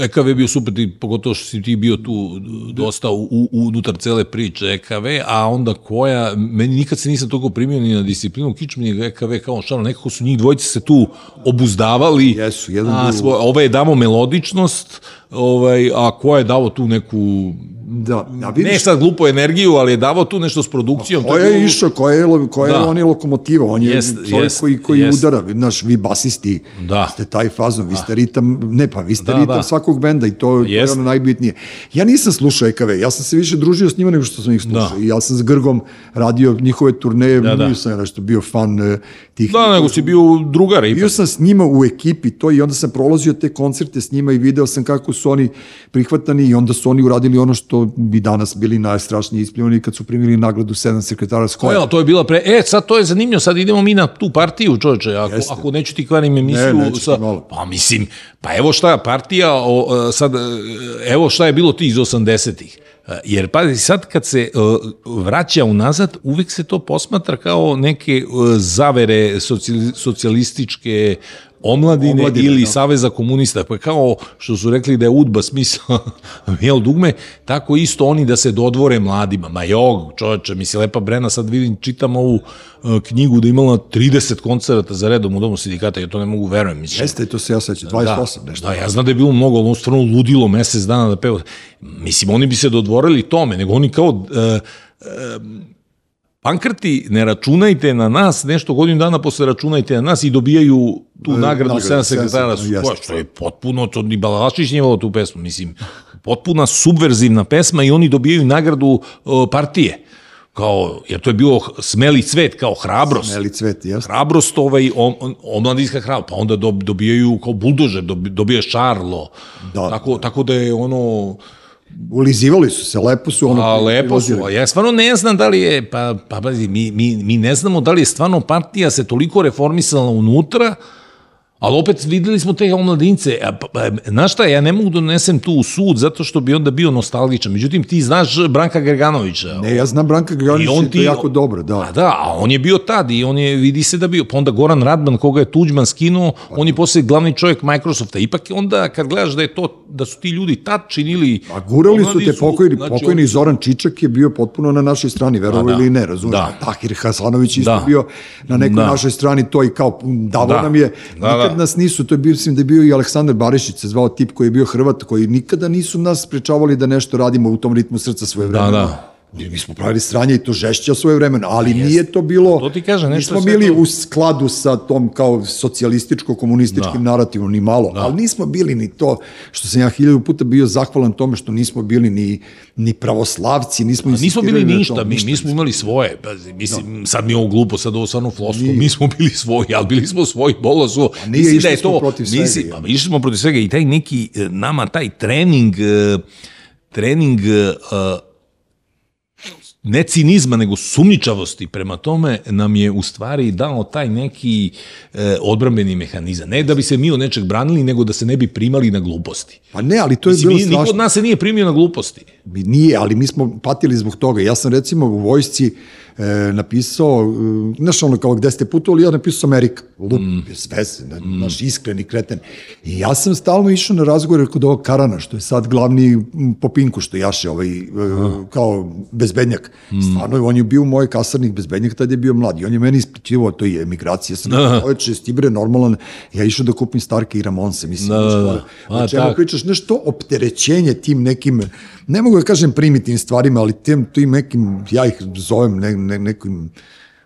EKV je bio super, ti, pogotovo što si ti bio tu dosta u, u, unutar cele priče EKV, a onda koja, meni nikad se nisam toliko primio ni na disciplinu kičmeni nego EKV kao šano, nekako su njih dvojice se tu obuzdavali. Jesu, jedan a, svoj, ovaj je damo melodičnost, ovaj, a ko je davo tu neku Da, a vidiš, ne sad glupo energiju, ali je davao tu nešto s produkcijom. ko je bilo- išao, ko je, ko je Da. on je lokomotiva, on je Jest, čovjek jest, koji, koji jest. udara, znaš, vi basisti Da. ste taj fazon, vi ste ritam, ne pa, vi ste Da, ritam da. svakog benda i to, to je Jest. ono najbitnije. Ja nisam slušao EKV, ja sam se više družio s njima nego što sam ih slušao. Da. Ja sam s Grgom radio njihove turneje, Da, da. nisam ja nešto bio fan eh, tih Da, nego si bio drugar ipak. Bio sam s njima u ekipi to i onda sam prolazio te koncerte s njima i video sam kako su oni prihvatani i onda su oni uradili ono što bi danas bili najstrašniji ispljivani kad su primili nagradu sedam sekretara skoja. Evo, to je bila pre... E, sad to je zanimljivo, sad idemo mi na tu partiju, čoveče, ako, Jeste. ako neću ti kvarim emisiju... Ne, neću sa. Pa mislim, pa evo šta partija, o, e, sad, e, evo šta je bilo ti iz 80-ih. E, Jer, pazi, sad kad se uh, vraća unazad, uvek se to posmatra kao neke uh, zavere socijali, socijalističke omladine, Omladine, ili da. Saveza komunista, pa kao što su rekli da je udba smisla jel dugme, tako isto oni da se dodvore mladima. Ma jog, čoveče, misli, lepa Brena, sad vidim, čitam ovu uh, knjigu da imala 30 koncerata za redom u Domu sindikata, ja to ne mogu verujem, mislim. Jeste, to se ja sećam, 28 nešto. Da, ja znam da je bilo mnogo, ali on stvarno ludilo mesec dana da peva. Mislim, oni bi se dodvorili tome, nego oni kao... Uh, Pankrti, ne računajte na nas, nešto godinu dana posle računajte na nas i dobijaju tu nagradu nagradu, sedam sedam sekretara. sekretara, Što, je potpuno, to ni Balalašić nije volao tu pesmu, mislim, potpuna subverzivna pesma i oni dobijaju nagradu uh, partije. Kao, jer to je bio smeli cvet, kao hrabrost Meli cvet, jeste. hrabrost ovaj om, omladinska hrabrost, pa onda dob, dobijaju kao buldožer, dobi, dobije Šarlo. Da. Tako, tako da je ono Ulizivali su se, lepo su ono... a lepo su. a Ja stvarno ne znam da li je pa pa pazi, mi, mi, mi ne znamo da li je stvarno partija se toliko reformisala unutra, Ali opet videli smo te omladince. Pa, pa, znaš šta, ja ne mogu da donesem tu u sud zato što bi onda bio nostalgičan. Međutim, ti znaš Branka Gerganovića. Ne, ja znam Branka Grganića, I on ti- je jako dobro, da. A da, a on je bio tad i on je, vidi se da bio, pa onda Goran Radman, koga je Tuđman skinuo, on je posle glavni čovjek Microsofta. Ipak onda, kad gledaš da je to, da su ti ljudi tad činili... A gurali su te pokojni, znači, pokojni su- Zoran Čičak je bio potpuno na našoj strani, verovo Da, da. ili ne, razumiješ? Da. Tahir Hasanović isto Da. bio na nekoj Da. našoj strani, to i kao davo Da. nam je. Da, nikad da. nas nisu, to je bio, mislim da je bio i Aleksandar Barišić, se zvao tip koji je bio Hrvat, koji nikada nisu nas sprečavali da nešto radimo u tom ritmu srca svoje vremena. da. Mi smo pravili sranje i to žešće svoje vremena, ali nije to bilo... To ti kažem, nešto Nismo bili to- u skladu sa tom kao socijalističko-komunističkim narativom, ni malo, ali nismo bili ni to, što sam ja hiljadu puta bio zahvalan tome što nismo bili ni, ni pravoslavci, nismo Nismo insistirali bili ništa, tom, mi, mi smo imali svoje. Pazi, mislim, sad mi ovo glupo, sad ovo stvarno flosku, mi smo bili svoji, ali bili smo svoji bolosu. nije, Mislim išli da je smo to, protiv svega, mislim, pa, išli smo protiv svega i taj neki, e, nama taj trening, e, trening e, ne cinizma, nego sumničavosti prema tome nam je u stvari dao taj neki e, odbrambeni mehanizam. Ne da bi se mi od nečeg branili, nego da se ne bi primali na gluposti. Pa ne, ali to je Mislim, bilo mi, niko strašno. od nas se nije primio na gluposti. Mi Nije, ali mi smo patili zbog toga. Ja sam recimo u vojsci e, napisao, e, znaš ono kao gde ste putovali, ja napisao Amerika. Lup, mm. se, na, mm. naš iskreni kreten. I ja sam stalno išao na razgovore kod ovog Karana, što je sad glavni m, po pinku, što jaše ovaj, e, kao bezbednjak. Mm. Stvarno, on je bio u mojoj kasarnik bezbednjak, tad je bio mlad. I on je meni ispričivao to je emigracija. Sam rekao, čoveče, stibre normalan. Ja išao da kupim Starke i Ramonse, mislim. Da, da, da. ono, A, o čemu tako. pričaš, nešto opterećenje tim nekim, ne mogu da kažem primitivnim stvarima, ali tim, tim nekim, ja ih zovem ne, ne, nekim,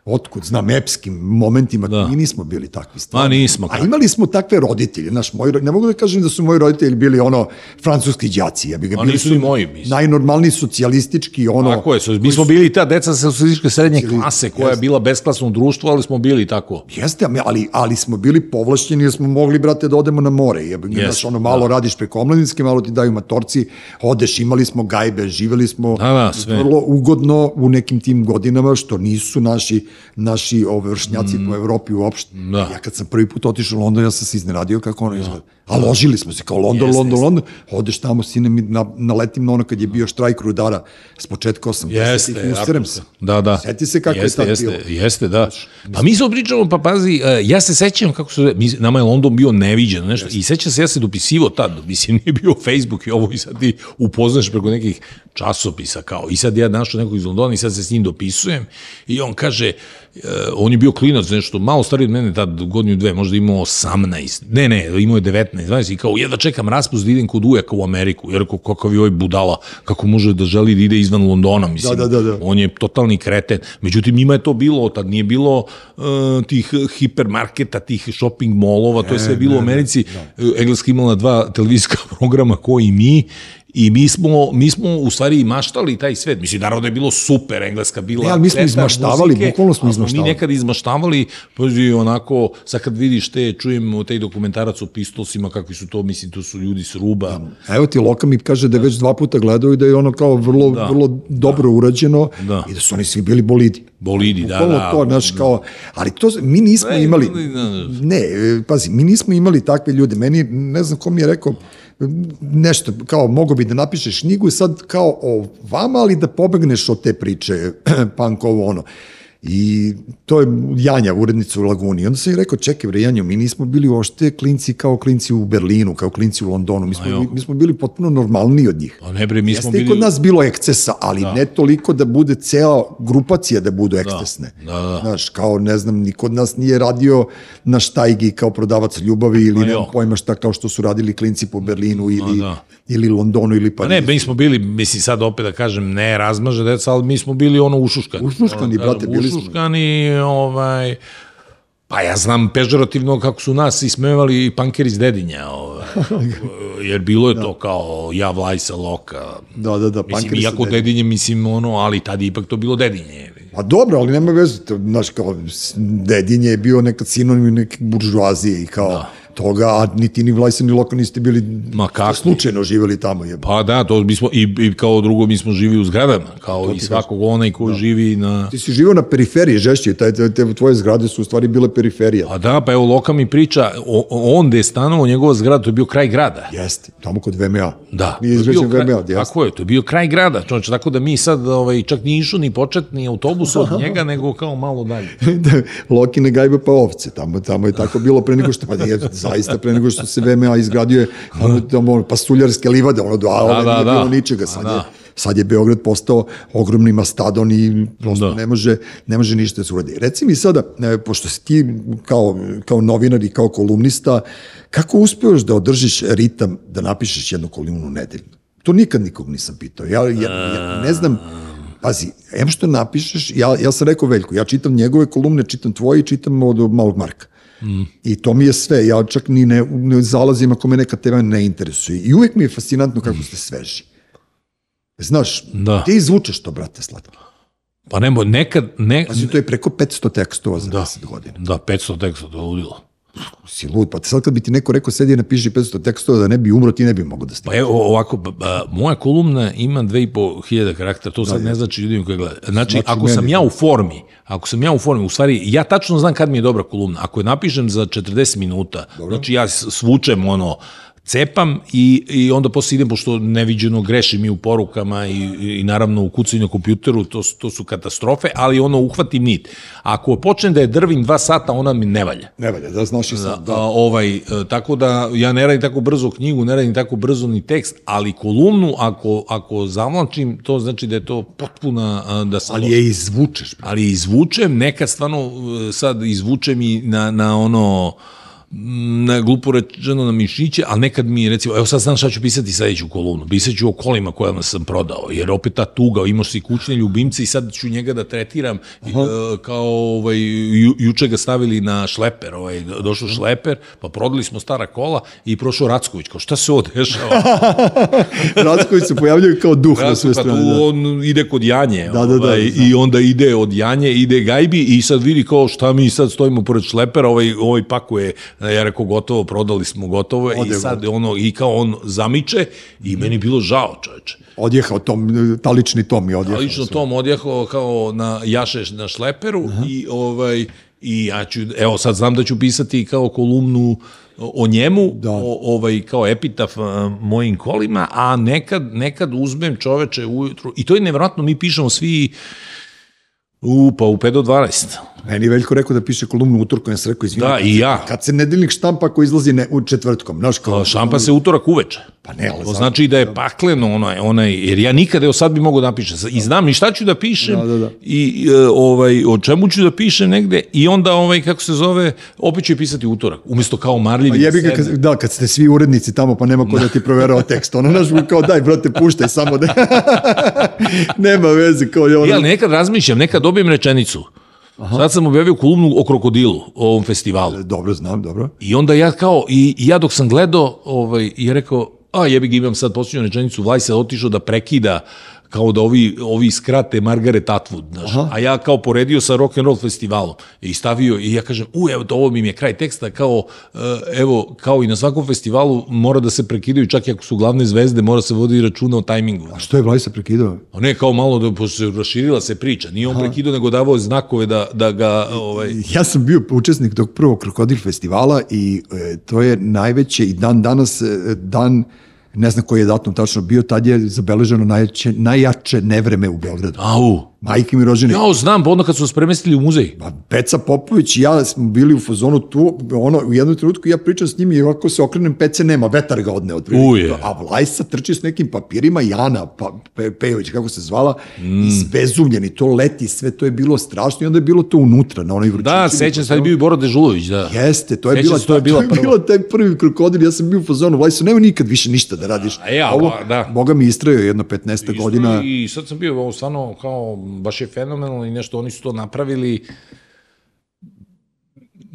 otkud, znam, epskim momentima, da. mi nismo bili takvi stvari. Ma, nismo. A imali smo takve roditelje, znaš, moji, ne mogu da kažem da su moji roditelji bili ono, francuski đaci, ja bi ga bili su moji, mislim. najnormalniji socijalistički, ono, Tako je, mi smo bili ta deca sa socijalističke srednje klase koja je bila besklasno u društvu, ali smo bili tako. Jeste, ali, ali smo bili povlašćeni jer smo mogli, brate, da odemo na more. Jebe, Jeste, znaš, ono, malo radiš preko omladinske, malo ti daju matorci, odeš, imali smo gajbe, živeli smo Da, da, sve. vrlo ugodno u nekim tim godinama, što nisu naši, naši vršnjaci po Evropi uopšte. Mm. Da. Ja kad sam prvi put otišao u London, ja sam se iznenadio kako ono izgleda. A ložili smo se kao London, Jeste, London, jeste. London. Odeš tamo, sine, mi na, naletim na ono kad je bio štrajk rudara s početka 80-ih, Jeste, usterem jako se. Da, da. Sjeti se kako jeste, je tad jeste, bilo. Jeste, da. Pa mi se pričamo, pa pazi, e, ja se sećam kako su, mi, nama je London bio neviđeno, nešto, i sećam se, ja se dopisivo tad, mislim, nije bio Facebook i ovo, i sad ti upoznaš preko nekih časopisa, kao, i sad ja našao nekog iz Londona i sad se s njim dopisujem, i on kaže, on je bio klinac, nešto, malo stariji od mene, tad godinu dve, možda imao 18, ne, ne, imao je 19, 20, i kao, jedva čekam raspust da idem kod ujaka u Ameriku, jer rekao, kakav je ovaj budala, kako može da želi da ide izvan Londona, mislim, Da, da, da, da. on je totalni kreten. Međutim, njima je to bilo, tad nije bilo uh, tih hipermarketa, tih shopping molova, to je sve bilo u Americi. Da. Engleska imala dva televizijska programa koji mi, I mi smo, mi smo u stvari maštali taj svet. Mislim, naravno da je bilo super, Engleska bila... Ne, ali mi smo izmaštavali, bukvalno smo ali izmaštavali. Mi nekad izmaštavali, pazi, onako, sad kad vidiš te, čujem taj dokumentarac o pistolsima, kakvi su to, mislim, to su ljudi s ruba. A Evo ti Loka mi kaže da je već dva puta gledao i da je ono kao vrlo, da. vrlo dobro urađeno Da. i da su oni svi bili bolidi. Bolidi, da, Bukvalno da. to, znaš, kao, ali to, mi nismo Ne, imali, da, da. ne, e, pazi, mi nismo imali takve ljude, meni, ne znam ko mi je rekao, nešto, kao, mogo bi da napišeš knjigu sad kao o vama, ali da pobegneš od te priče, punk ovo ono. I to je Janja, urednica u Laguni. I onda sam joj rekao, čekaj bre, Janjo, mi nismo bili uopšte klinci kao klinci u Berlinu, kao klinci u Londonu. Mi smo, mi, mi smo bili potpuno normalniji od njih. Pa ne bre, mi smo Jeste i bili... kod nas bilo ekscesa, ali da. ne toliko da bude cela grupacija da budu ekscesne. Da, da. Znaš, kao, ne znam, ni kod nas nije radio na štajgi kao prodavac ljubavi ili nemam pojma šta kao što su radili klinci po Berlinu ili, da. Ili Londonu ili Pa Parizu. ne, mi smo bili, mislim sad opet da kažem, ne razmaže deca, ali mi smo bili ono ušuškani. Ušuškani, Ono, brate, bili smo. Ušuškani, ovaj, pa ja znam pežorativno kako su nas ismevali i pankeri iz Dedinja, ovaj, jer bilo je to kao ja Vlajsa Loka. Da, da, da, Mislim, pankeri su iako Dedinje. Dedinje, mislim, ono, ali tad ipak to bilo Dedinje. Pa dobro, ali nema veze, znaš, kao, Dedinje je bio nekad sinonim neke buržuazije i kao, da. Toga, a ni ti ni Vlajsa ni Loko niste bili Ma kako? slučajno živjeli tamo. Je. Pa da, to mi smo, i, i kao drugo mi smo živi u zgradama, kao i svakog onaj ko živi na... Ti si živio na periferiji, žešće, taj, te, te, tvoje zgrade su u stvari bile periferija. Pa da, pa evo Loka mi priča, o, on gde je stanovao njegova zgrada, to je bio kraj grada. Jeste, tamo kod VMA. Da. Nije izgrađen kraj- VMA, jeste. Tako je, to je bio kraj grada, čovječ, tako da mi sad ovaj, čak ni išao ni početni autobus od njega, nego kao malo dalje. da, Lokine gajbe pa ovce, tamo, tamo je tako bilo pre nego što, pa nije, zaista pre nego što se VMA izgradio je, tamo, pasuljarske livade, ono, da, da, da, nije da. bilo ničega, sad, Da. je, sad je Beograd postao ogromni mastadon i prosto Da. ne može, ne može ništa da se uradi. Reci mi sada, e, pošto si ti kao, kao novinar i kao kolumnista, kako uspevaš da održiš ritam da napišeš jednu kolumnu nedeljno? To nikad nikog nisam pitao. Ja, ja, ja ne znam, Pazi, em što napišeš, ja, ja sam rekao Veljku, ja čitam njegove kolumne, čitam tvoje i čitam od Malog Marka. Mm. I to mi je sve, ja čak ni ne, ne zalazim ako me neka tema ne interesuje. I uvek mi je fascinantno kako ste sveži. Znaš, Da. ti izvučeš to, brate, slatko. Pa nemo, nekad, ne, Pazi, to je preko 500 tekstova za 10 godina. da, 500 teksta, to je ludilo. Si lud, pa sad kad bi ti neko rekao, sedi i napiši 500 tekstova da ne bi umro, ti ne bi mogo da Pa stigne. evo ovako, ba, moja kolumna ima 2500 karaktera, to sad ne znači ljudima koji gledaju. Znači, Znači ako sam meni. ja u formi, ako sam ja u formi, u stvari, ja tačno znam kad mi je dobra kolumna. Ako je napišem za 40 minuta, znači ja svučem ono, cepam i, i onda posle idem, pošto neviđeno grešim i u porukama i, i naravno u kucanju na kompjuteru, to, to su katastrofe, ali ono uhvatim nit. Ako počnem da je drvim dva sata, ona mi ne valja. Ne valja, da znaš i sam. Da. A, ovaj, e, tako da ja ne radim tako brzo knjigu, ne radim tako brzo ni tekst, ali kolumnu ako, ako zavlačim, to znači da je to potpuna, da sam... Ali je izvučeš. ali izvučem, nekad stvarno e, sad izvučem i na, na ono na glupo rečeno na mišiće, ali nekad mi recimo, evo sad znam šta ću pisati sledeću kolumnu, pisat ću o kolima kojima sam prodao, jer opet ta tuga, imaš si kućne ljubimce i sad ću njega da tretiram e, kao ovaj, ju, juče ga stavili na šleper, ovaj, došao šleper, pa prodali smo stara kola i prošao Racković, kao šta se ovo dešava? Racković se pojavljaju kao duh na sve Pa strane. Da. on ide kod Janje. Da, da, da, ovaj, znam. I onda ide od Janje, ide Gajbi i sad vidi kao šta mi sad stojimo pored šlepera, ovaj, ovaj pakuje, ja rekao gotovo, prodali smo gotovo Ode i sad ono, i kao on zamiče i meni bilo žao čoveče. Odjehao tom, ta lični tom je odjehao. A lično tom odjehao kao na jašeš na šleperu i ovaj i ja ću, evo sad znam da ću pisati kao kolumnu o o njemu, Da. o, ovaj, kao epitaf a, mojim kolima, a nekad, nekad uzmem čoveče ujutru, i to je nevjerojatno, mi pišemo svi u, pa u 5 do 12. Meni je Veljko rekao da piše kolumnu utorkom, ja sam rekao, izvini. Da, i ja. Kad se nedeljnik štampa ako izlazi ne, u četvrtkom, znaš kao... A Šampa se utorak uveče. Pa ne, ali To znači da je pakleno onaj, onaj, jer ja nikada, evo sad bi mogo da napišem, i znam ni šta ću da pišem, Da, da, da. i e, ovaj, o čemu ću da pišem negde, i onda, ovaj, kako se zove, opet ću je pisati utorak, umesto kao marljivi. Pa jebi ga, kad, da, kad ste svi urednici tamo, pa nema ko da ti proverava tekst. Ono, znaš, kao daj, brate, puštaj samo da... nema veze, kao je ono... Ja, nekad razmišljam, nekad dobijem rečenicu. Sad sam objavio kolumnu o krokodilu, o ovom festivalu. Dobro, znam, dobro. I onda ja kao, i, i ja dok sam gledao, ovaj, je rekao, a jebi ga imam sad posljednju rečenicu, Vlaj se otišao da prekida kao da ovi, ovi skrate Margaret Atwood, znaš. A ja kao poredio sa rock and roll festivalom i stavio i ja kažem, u, evo, to ovo mi je kraj teksta, kao, e, evo, kao i na svakom festivalu mora da se prekidaju, čak i ako su glavne zvezde, mora se vodi računa o tajmingu. A što je Vlajsa prekidao? A ne, kao malo da pošto se raširila se priča, nije on prekidao, nego davao znakove da, da ga, ovaj, Ja sam bio učesnik tog prvog Krokodil festivala i e, to je najveće i dan danas e, dan ne znam koji je datum tačno bio, tad je zabeleženo najjače, najjače nevreme u Beogradu. au, Majke mi rođene. ja znam, pa onda kad su nas premestili u muzej. Pa Peca Popović i ja smo bili u fazonu tu, ono, u jednom trenutku ja pričam s njim i ovako se okrenem, Pece nema, vetar ga odne od prilike. A Vlajsa trči s nekim papirima, Jana pa, Pe, Pejović, kako se zvala, mm. izbezumljeni, to leti, sve to je bilo strašno i onda je bilo to unutra, na onoj vrućini. Da, sećam se, tad je bio i Boro Dežulović, da. Jeste, to je Sećam bila, to je bila to je bila taj prvi krokodil, ja sam bio u fazonu, Vlajsa, nema nikad više ništa da radiš. A ja, Ovo, pa, da. Boga mi istrajao jedno 15 godina. I sad sam bio stvarno kao, baš je fenomenalno i nešto, oni su to napravili.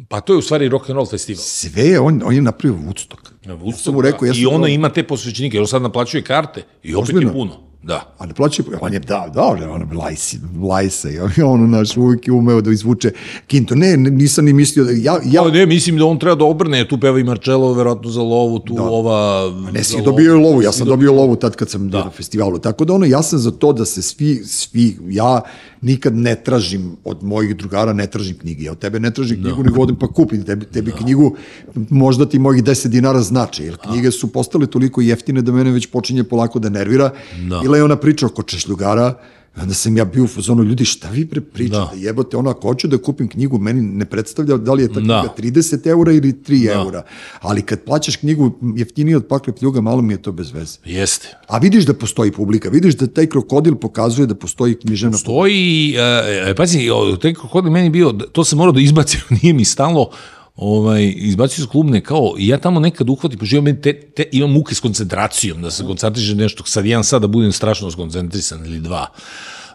Pa to je u stvari rock and roll festival. Sve je, on, on je napravio Woodstock. Na Ja sam mu rekao, ja sam I ono- ima te posvećenike, jer on sad naplaćuje karte i opet je Ozbiljno? puno. Da. A ne plaćaju, on je da, dobro, ono, lajsi, lajse, i ono, naš, uvijek je umeo da izvuče kinto. Ne, nisam ni mislio da, ja, ja, Ja, ne, mislim da on treba da obrne, tu peva i Marcello, verovatno za lovu, tu da. ova... Ne, si dobio je lovu, ja sam dobio lovu tad kad sam bio na festivalu. Tako da ono, ja sam za to da se svi, svi, ja nikad ne tražim od mojih drugara, ne tražim knjige. Ja od tebe ne tražim knjigu, nego odem pa kupim tebi, tebi knjigu, možda ti mojih 10 dinara znači, jer knjige su postale toliko jeftine da mene već počinje polako da nervira. Da. Bila je ona priča oko češljugara, onda sam ja bio u fazonu, ljudi, šta vi pre pričate? Da. Jebote, ono, ako hoću da kupim knjigu, meni ne predstavlja da li je ta knjiga Da. 30 eura ili 3 eura. Ali kad plaćaš knjigu jeftinije od pakle pljuga, malo mi je to bez veze. Jeste. A vidiš da postoji publika, vidiš da taj krokodil pokazuje da postoji književna publika. Stoji, e, e, pazi, o, taj krokodil meni bio, to sam morao da izbacim, nije mi stalo, ovaj, izbacio iz klubne, kao, ja tamo nekad uhvatim, pošto imam, te, te, imam muke s koncentracijom, da se koncentrišem nešto, sad jedan sad da budem strašno skoncentrisan ili dva.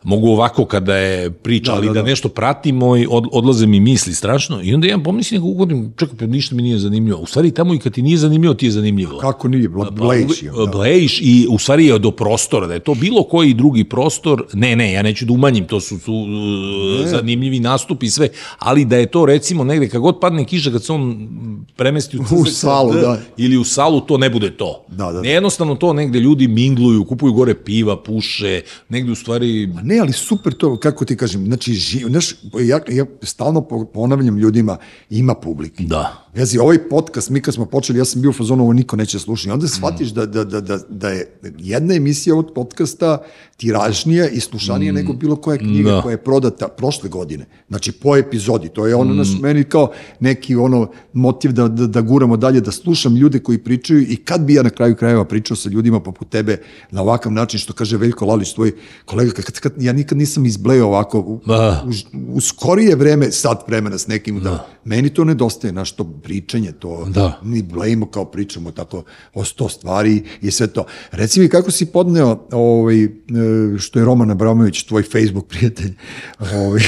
Mogu ovako kada je priča, da, ali da, da, nešto pratimo i od, odlaze mi misli strašno i onda ja pomislim nekako ugodim, čekaj, pa ništa mi nije zanimljivo. U stvari tamo i kad ti nije zanimljivo, ti je zanimljivo. Kako nije, Bla- Blejić je. Pa, Blejiš i u stvari je do prostora, da je to bilo koji drugi prostor, ne, ne, ja neću da umanjim, to su, su uh, zanimljivi nastupi i sve, ali da je to recimo negde, kad god padne kiša, kad se on premesti u, U salu, da. ili u salu, to ne bude to. Da, da, da. Ne, jednostavno to negde ljudi mingluju, kupuju gore piva, puše, negde u stvari... Ne, ali super to, kako ti kažem, znači, ži, znaš, ja, ja stalno po- ponavljam ljudima, ima publike. Da. Vezi, ovaj podcast, mi kad smo počeli, ja sam bio u fazonu, ovo niko neće slušati. Onda shvatiš da, da, da, da, da je jedna emisija od podcasta tiražnija i slušanija mm. nego bilo koja knjiga Da. koja je prodata prošle godine. Znači, po epizodi. To je ono, naš, meni kao neki ono motiv da, da, da guramo dalje, da slušam ljude koji pričaju i kad bi ja na kraju krajeva pričao sa ljudima poput tebe na ovakav način, što kaže Veljko Lalić, tvoj kolega, kad, kad, ja nikad nisam izbleo ovako u, Da. u, u skorije vreme, sat vremena s nekim, da, meni to nedostaje, naš to pričanje, to Da. mi blejimo kao pričamo tako o sto stvari i sve to. Reci mi kako si podneo ovaj, e, što je Roman Abramović, tvoj Facebook prijatelj, ovaj,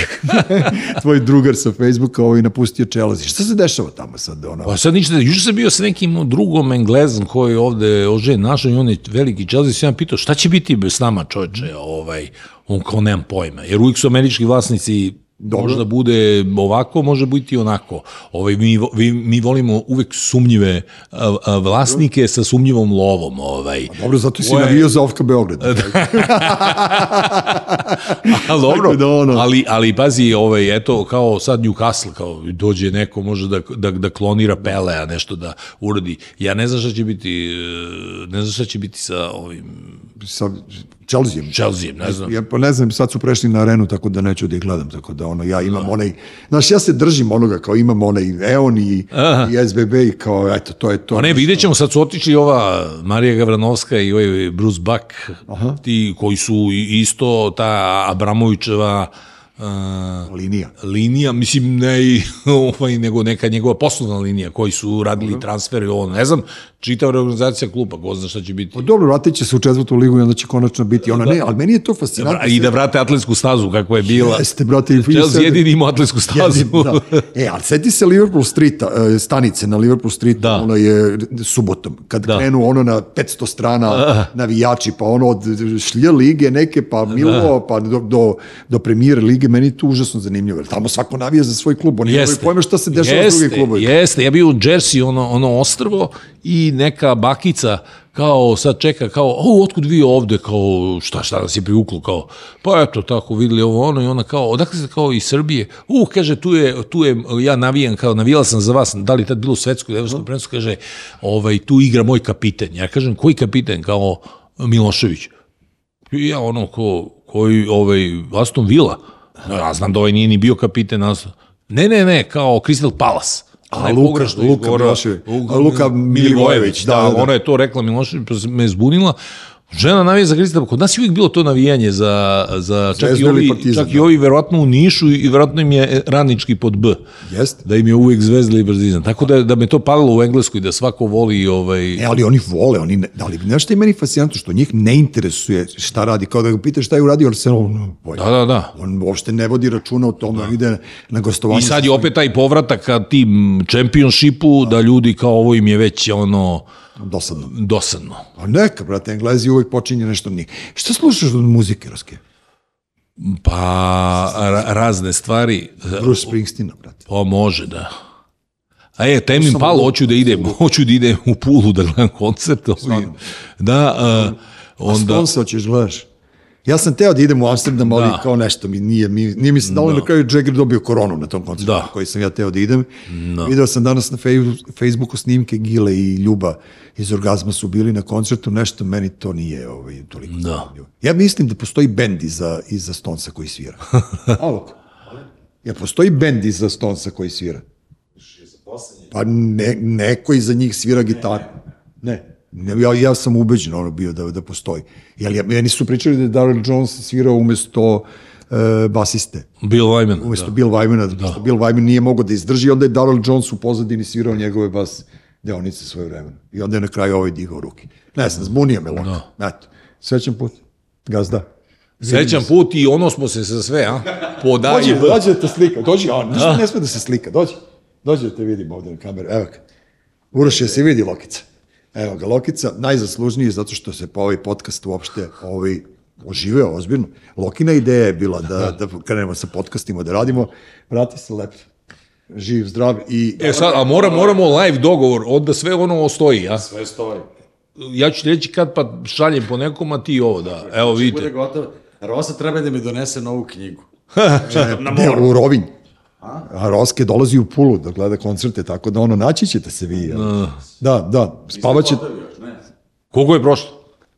tvoj drugar sa Facebooka, ovaj, napustio Chelsea. Šta se dešava tamo sad? Ono? Pa sad ništa, juče sam bio sa nekim drugom Englezom koji je ovde ožen našao i on je veliki Chelsea, sam pitao šta će biti s nama čoveče, ovaj, on kao nemam pojma, jer uvijek su američki vlasnici Dobro. Možda bude ovako, može biti onako. Ovaj, mi, vi, mi volimo uvek sumnjive a, a, vlasnike sa sumnjivom lovom. Ovaj. Dobro, zato si Ovo je- navio za Ofka Beograd. A, dobro, da ono- ali, ali pazi, ovaj, eto, kao sad Newcastle, kao dođe neko, može da, da, da klonira Pelea, nešto da uradi. Ja ne znam šta će biti, e, ne znam šta će biti sa ovim sa Chelsea. Chelsea, ne znam. Ja pa ne znam, sad su prešli na arenu, tako da neću da ih gledam, tako da ono, ja imam onaj, znaš, ja se držim onoga, kao imam onaj EON i, i SBB i kao, eto, to je to. Pa ne, vidjet ćemo, sad su otišli ova Marija Gavranovska i ovaj Bruce Buck, ti koji su isto ta Abramovićeva uh, Linija. linija, mislim ne i ovaj, nego neka njegova poslovna linija koji su radili transfer i ovo, ne znam, čitava reorganizacija kluba, ko zna šta će biti. Pa dobro, vratit će se u četvrtu ligu i onda će konačno biti ona, ne, ali meni je to fascinantno. I da vrate atletsku stazu kako je bila. Jeste, brate, i Chelsea sad- jedini ima atletsku stazu. Jedin, da. E, ali seti se Liverpool Streeta, e, stanice na Liverpool Streetu, Da. ono je subotom, kad Da. krenu ono na 500 strana navijači, pa ono od šlje lige neke, pa Milo, pa do, do, do premijere lige, meni je to užasno zanimljivo, jer tamo svako navija za svoj klub, oni nemaju pojma šta se dešava s drugim klubovima. Jeste, ja bio u Jersey, ono, ono ostrvo i neka bakica kao sad čeka kao, o, otkud vi ovde, kao, šta, šta nas je privuklo, kao, pa eto, tako, videli ovo, ono, i ona kao, odakle ste kao iz Srbije? U, kaže, tu je, tu je, ja navijam, kao, navijala sam za vas, da li tad bilo u svetskom, evropskom prenosu, kaže, ovaj, tu igra moj kapiten. Ja kažem, koji kapiten? Kao, Milošević. I ja ono ko, koji ovaj Aston Villa. Ja znam da ovaj nije ni bio kapiten Aston. Ne, ne, ne, kao Crystal Palace. A, Ne, Luka, Luka. Milošević. Luka A, Luka Milivojević, da, Da, da, da. ona je to rekla Milošević, pa me zbunila. Žena navija za Crystal, kod nas je uvijek bilo to navijanje za, za čak, i Zvezdu ili ovi, Partizan, čak i da. ovi verovatno u Nišu i verovatno im je radnički pod B. Jeste. Da im je uvijek Zvezda ili Partizan. Tako da, da me to palilo u Engleskoj, da svako voli ovaj, E, ali oni vole, oni ne, ali znaš šta je meni fascinantno, što njih ne interesuje šta radi, kao da ga pitaš šta je uradio Arsenal. Da, da, da. On uopšte ne vodi računa o tome, on ide na gostovanje. I sad je opet taj povratak ka tim čempionšipu, da ljudi kao ovo im je već ono Dosadno. dosadno. A neka, brate, Englezi uvek počinje nešto njih. Šta slušaš od muzike, Raske? Pa, ra razne stvari. Bruce Springsteena, brate. Pa može, da. A je, taj mi palo, hoću da idem, hoću da idem u Pulu da gledam koncert. Ovaj. Da, uh, Onda... onda... Stonesa hoćeš gledaš? Ja sam teo da idem u Amsterdam, ali Da. kao nešto mi nije, mi, nije mi se dalo na kraju Jagger dobio koronu na tom koncertu Da. koji sam ja teo da idem. Video sam danas na Fej- Facebooku snimke Gile i Ljuba iz Orgazma su bili na koncertu, nešto meni to nije ovaj, toliko Da. zanimljivo. Ja mislim da postoji bend iza, iza Stonesa koji svira. Alo. Ja, postoji bend iza Stonesa koji svira. Pa ne, neko iza njih svira gitaru. Ne. Ja, ja sam ubeđen ono bio da, da postoji. Jel, ja, meni su pričali da je Daryl Jones svirao umesto e, basiste. Bill Wyman. Umesto da. Bill Wymana, da. pošto Bill Wyman nije mogao da izdrži, onda je Daryl Jones u pozadini svirao njegove bas deonice svoje vremena. I onda je na kraju ovaj digao ruke. Ne znam, zbunio me Loka. Eto, srećan put. Gazda. Srećan put i ono smo se za sve, a? Po da Dođi, dođi da te slika, dođi, a ne, ne sme da se slika, dođi. Dođi da te vidim ovde na kameru, evo ga. Uroš, je se vidi Lokica. Evo ga, Lokica, najzaslužniji zato što se po ovaj podcast uopšte ovaj, oživeo ozbiljno. Lokina ideja je bila da, da krenemo sa podcastima, da radimo. Vrati se lepo. Živ, zdrav i... E sad, a mora, moramo live dogovor, onda sve ono stoji, a? Sve stoji. Ja ću ti reći kad pa šaljem po nekom, a ti ovo da. Evo Bude vidite. gotovo. Rosa treba da mi donese novu knjigu. na ne, u Rovinj. A Roske dolazi u Pulu da gleda koncerte, tako da ono, naći ćete se vi. jel? Da, da, spavaćete. Koliko je prošlo?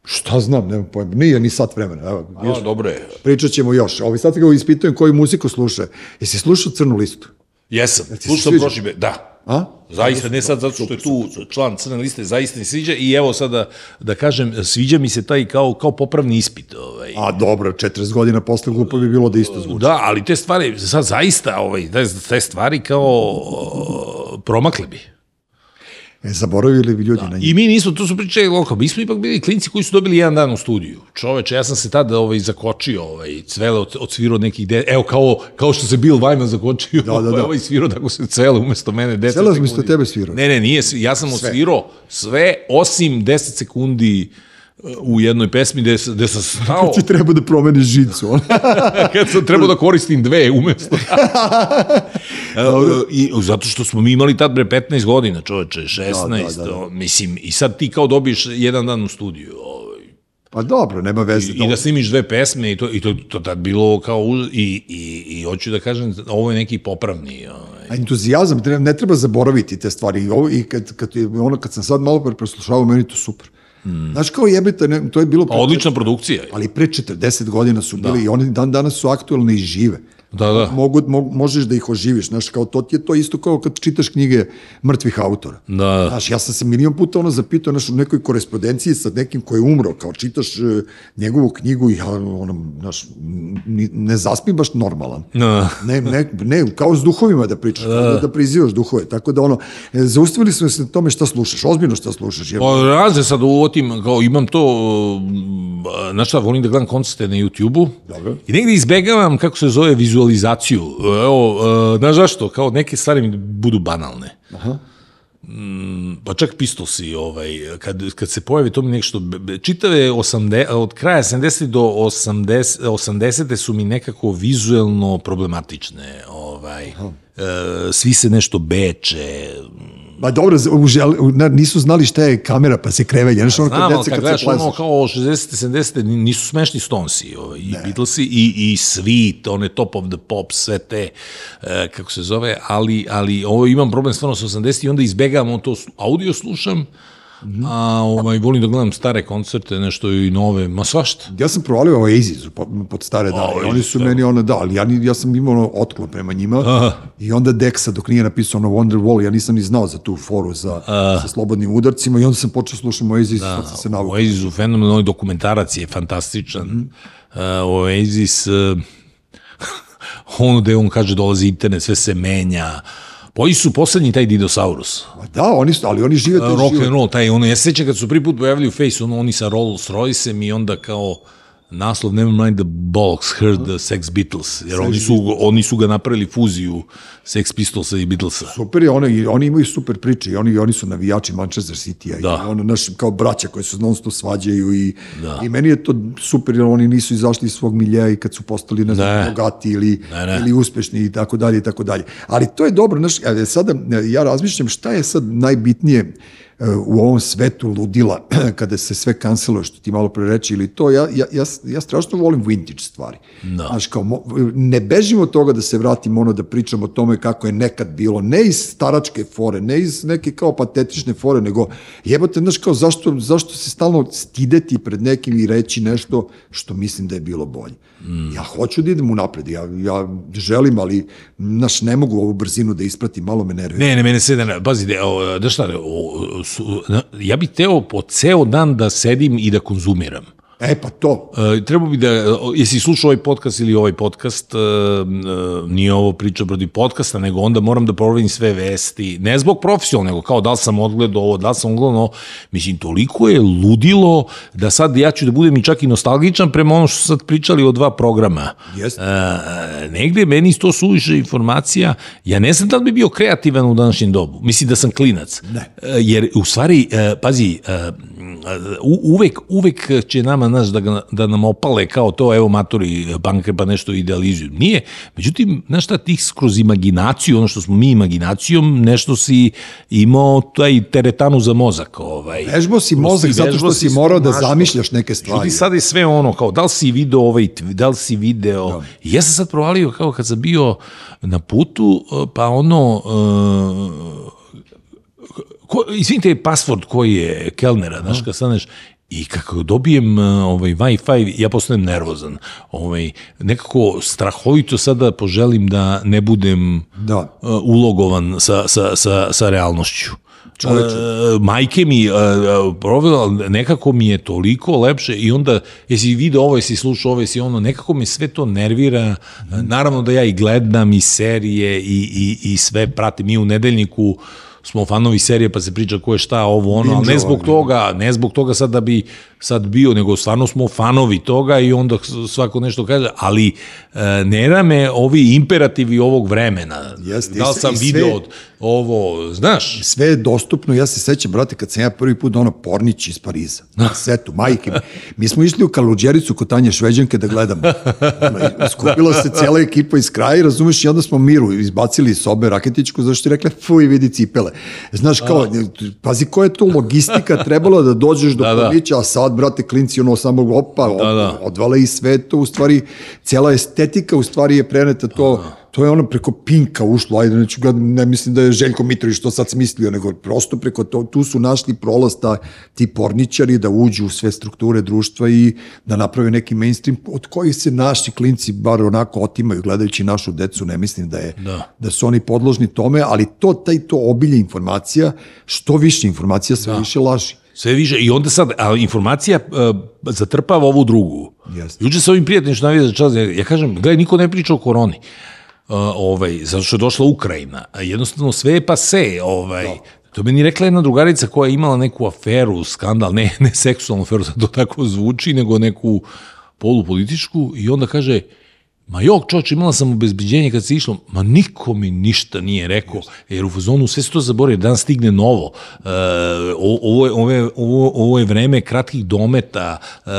Šta znam, nemam pojma. Nije ni sat vremena. Evo, još, A, dobro je. pričat ćemo još. Ovi sad ga ispitujem koju muziku sluša. Jesi slušao Crnu listu? Jesam. Slušao prošli. Da. A? Zaista, ne sad zato što je tu član crne liste, zaista mi se sviđa i evo sada da kažem, sviđa mi se taj kao, kao popravni ispit. Ovaj. A dobro, 40 godina posle glupo bi bilo da isto zvuči. Da, ali te stvari, sad zaista, ovaj, te, te stvari kao promakle bi. E, zaboravili bi ljudi na njih. I mi nismo, to su pričali lokal, mi smo ipak bili klinci koji su dobili jedan dan u studiju. Čoveče, ja sam se tada ovaj, zakočio, ovaj, cvele od, odsvirao nekih de... Evo, kao, kao što se Bill Wyman zakočio, Da, da, da. ovaj, svirao tako se cele umesto mene 10 Cele sekundi. umesto tebe svirao? Ne, ne, nije, ja sam odsvirao sve osim 10 sekundi uh, u jednoj pesmi gde, gde sam stao Ti treba da promeniš žicu. kad sam trebao da koristim dve umesto. E, I, zato što smo mi imali tad bre 15 godina, čoveče, 16, Da, da, da, da. mislim, i sad ti kao dobiješ jedan dan u studiju, ovaj, pa dobro, nema veze. i da snimiš dve pesme i to, i to, to tad bilo kao, uz- i, i, i hoću da kažem, ovo je neki popravni, ovaj. A entuzijazam, treba, ne treba zaboraviti te stvari. I, ovo, i kad, kad, ono, kad sam sad malo pre preslušavao, meni to super. Znaš, kao jebite, ne, to je bilo... Pa pre- odlična produkcija. Ali pre 40 godina su bili i oni dan danas su aktuelni i žive. Da, da. Mogu, mo, možeš da ih oživiš, znaš, kao to ti je to isto kao kad čitaš knjige mrtvih autora. Da. Znaš, ja sam se milion puta ono zapitao znaš, u nekoj korespondenciji sa nekim koji je umro, kao čitaš e, njegovu knjigu i ja, ono, znaš, ni- ne zaspim baš normalan. Da. Ne, ne, ne, kao s duhovima da pričaš, da, da prizivaš duhove. Tako da ono, e, zaustavili smo se na tome šta slušaš, ozbiljno šta slušaš. Jer, Pa razne sad uvotim, kao imam to, znaš šta, volim da gledam koncerte na YouTube-u i negde izbegavam, kako se zove, vizualizaciju. Evo, uh, znaš zašto, kao neke stvari mi budu banalne. Aha. Mm, pa čak Pistolsi, ovaj, kad, kad se pojavi to mi nešto, čitave 80, od kraja 70. do 80, 80. su mi nekako vizuelno problematične. Ovaj, e, svi se nešto beče, Ma dobro, z- u žel, u, na, nisu znali šta je kamera, pa se krevenje. Znaš, ono Znam, kad deca kad gledaš se ono plezaš. kao 60. 70. ni- nisu smešni Stonesi, ovaj, i Beatlesi, i, i svi, one top of the pops, sve te, e, kako se zove, ali, ali ovo imam problem stvarno sa 80. i onda izbegam to, audio slušam, a ovaj, volim da gledam stare koncerte, nešto i nove, ma svašta. Ja sam provalio Oasis pod, pod stare dane. i oni su meni ono, da, ali ja, ja sam imao otklon prema njima. Aha. I onda Dexa, dok nije napisao ono Wonderwall, ja nisam ni znao za tu foru za, sa slobodnim udarcima i onda sam počeo slušati Oasis, da, sad sam se navukao. Oasis u fenomenalnoj dokumentarac je fantastičan. Mm -hmm. uh, Oasis, uh, ono gde on kaže dolazi internet, sve se menja. Pa oni su poslednji taj dinosaurus. Ma Da, oni su, ali oni žive taj Rock život. and roll, taj ono, ja se sećam kad su prvi put pojavili u Face, ono, oni sa Rolls Royce-em i onda kao naslov Never mind the bollocks, heard the Sex Beatles, jer oni su, oni su ga napravili fuziju Sex Pistolsa i Beatlesa. Super je, oni, oni imaju super priče i oni, oni su navijači Manchester City-a Da. i ono, naš, kao braća koji se non stop svađaju i, da. i meni je to super jer oni nisu izašli iz svog miljeja i kad su postali ne znam, Ne. bogati ili, Ne, ne. ili uspešni i tako dalje i tako dalje. Ali to je dobro, znaš, e, sada e, ja razmišljam šta je sad najbitnije u ovom svetu ludila kada se sve kanceluje što ti malo pre reći ili to, ja, ja, ja, ja strašno volim vintage stvari. Da. Znaš, kao, ne bežimo od toga da se vratimo ono da pričamo o tome kako je nekad bilo, ne iz staračke fore, ne iz neke kao patetične fore, nego jebote, znaš, kao zašto, zašto se stalno stideti pred nekim i reći nešto što mislim da je bilo bolje. Mm. Ja hoću da idem u napred, ja, ja želim, ali znaš, ne mogu ovu brzinu da ispratim, malo me nervira. Ne, ne, mene se, ne, pazi, o, da šta, o, su, na- ja bih teo po ceo dan da sedim i da konzumiram. E, pa to. Uh, treba bi da, jesi slušao ovaj podcast ili ovaj podcast, uh, uh, nije ovo priča protiv podcasta, nego onda moram da proverim sve vesti, ne zbog profesionalno, nego kao da li sam odgledao ovo, da li sam odgledao mislim, toliko je ludilo da sad ja ću da budem i čak i nostalgičan prema ono što su sad pričali o dva programa. Jeste. Uh, negde meni to suviše informacija, ja ne znam da li bi bio kreativan u današnjem dobu, mislim da sam klinac. Ne. Uh, jer u stvari, uh, pazi, u, uvek, uvek će nama, znaš, da, ga- da nam opale kao to, evo maturi banke pa nešto idealizuju. Nije. Međutim, znaš šta, ti kroz imaginaciju, ono što smo mi imaginacijom, nešto si imao taj teretanu za mozak. Ovaj. Vežbao si mozak zato što si morao da zamišljaš neke stvari. ti sada je sve ono, kao, da li si video ovaj, da li si video, Da. Ja sam sad provalio kao kad sam bio na putu, pa ono, uh, ko, izvinite, pasvord koji je Kelnera, znaš, kad staneš, I kako dobijem uh, ovaj Wi-Fi, ja postanem nervozan. Ovaj, nekako strahovito sada poželim da ne budem Da. uh, ulogovan sa, sa, sa, sa realnošću. Čoveče. Uh, majke mi uh, uh, provela, nekako mi je toliko lepše i onda, jesi video ovo, jesi slušao ovo, jesi ono, nekako me sve to nervira. Uh, naravno da ja i gledam i serije i, i, i sve pratim. Mi u nedeljniku smo fanovi serije pa se priča ko je šta, ovo ono, ali ne zbog toga, ne zbog toga sad da bi sad bio, nego stvarno smo fanovi toga i onda svako nešto kaže, ali e, nera me ovi imperativi ovog vremena. Jeste, da li sam sve- video od ovo, znaš, sve je dostupno, ja se sećam, brate, kad sam ja prvi put ono Pornić iz Pariza, na setu, majke mi. Mi smo išli u Kaluđericu kod Tanje Šveđanke da gledamo. Ono, skupila se cijela ekipa iz kraja i razumeš, i onda smo Miru izbacili iz sobe raketičku, zašto ti rekla, fuj, vidi cipele. Znaš, kao, pazi koja je to logistika trebala da dođeš do Da, da, da. Pornića, a sad, brate, klinci, ono, samo, opa, opa da. odvale i sve to, u stvari, cijela estetika, u stvari, je preneta to, to je ono preko Pinka ušlo, ajde, neću gledam, ne mislim da je Željko Mitrović to sad smislio, nego prosto preko to, tu su našli prolaz ta, ti porničari da uđu u sve strukture društva i da naprave neki mainstream od kojih se naši klinci bar onako otimaju gledajući našu decu, ne mislim da je Da. da su oni podložni tome, ali to taj to obilje informacija, što više informacija, sve da. više laži. Sve više, i onda sad, a informacija uh, zatrpava ovu drugu. Jeste. Juče sa ovim prijateljem što navija za čas, ja, kažem, gledaj, niko ne priča o koroni. Uh, ovaj, zato što je došla Ukrajina. Jednostavno sve je pase. Ovaj, To meni rekla jedna drugarica koja je imala neku aferu, skandal, ne, ne seksualnu aferu, sad to tako zvuči, nego neku polupolitičku i onda kaže, Ma jok, čoč, imala sam obezbeđenje kad se išlo, ma niko mi ništa nije rekao, jer u fazonu sve se to zaboravio, dan stigne novo. E, ovo, je, ovo, je, ovo, ovo je vreme kratkih dometa, e,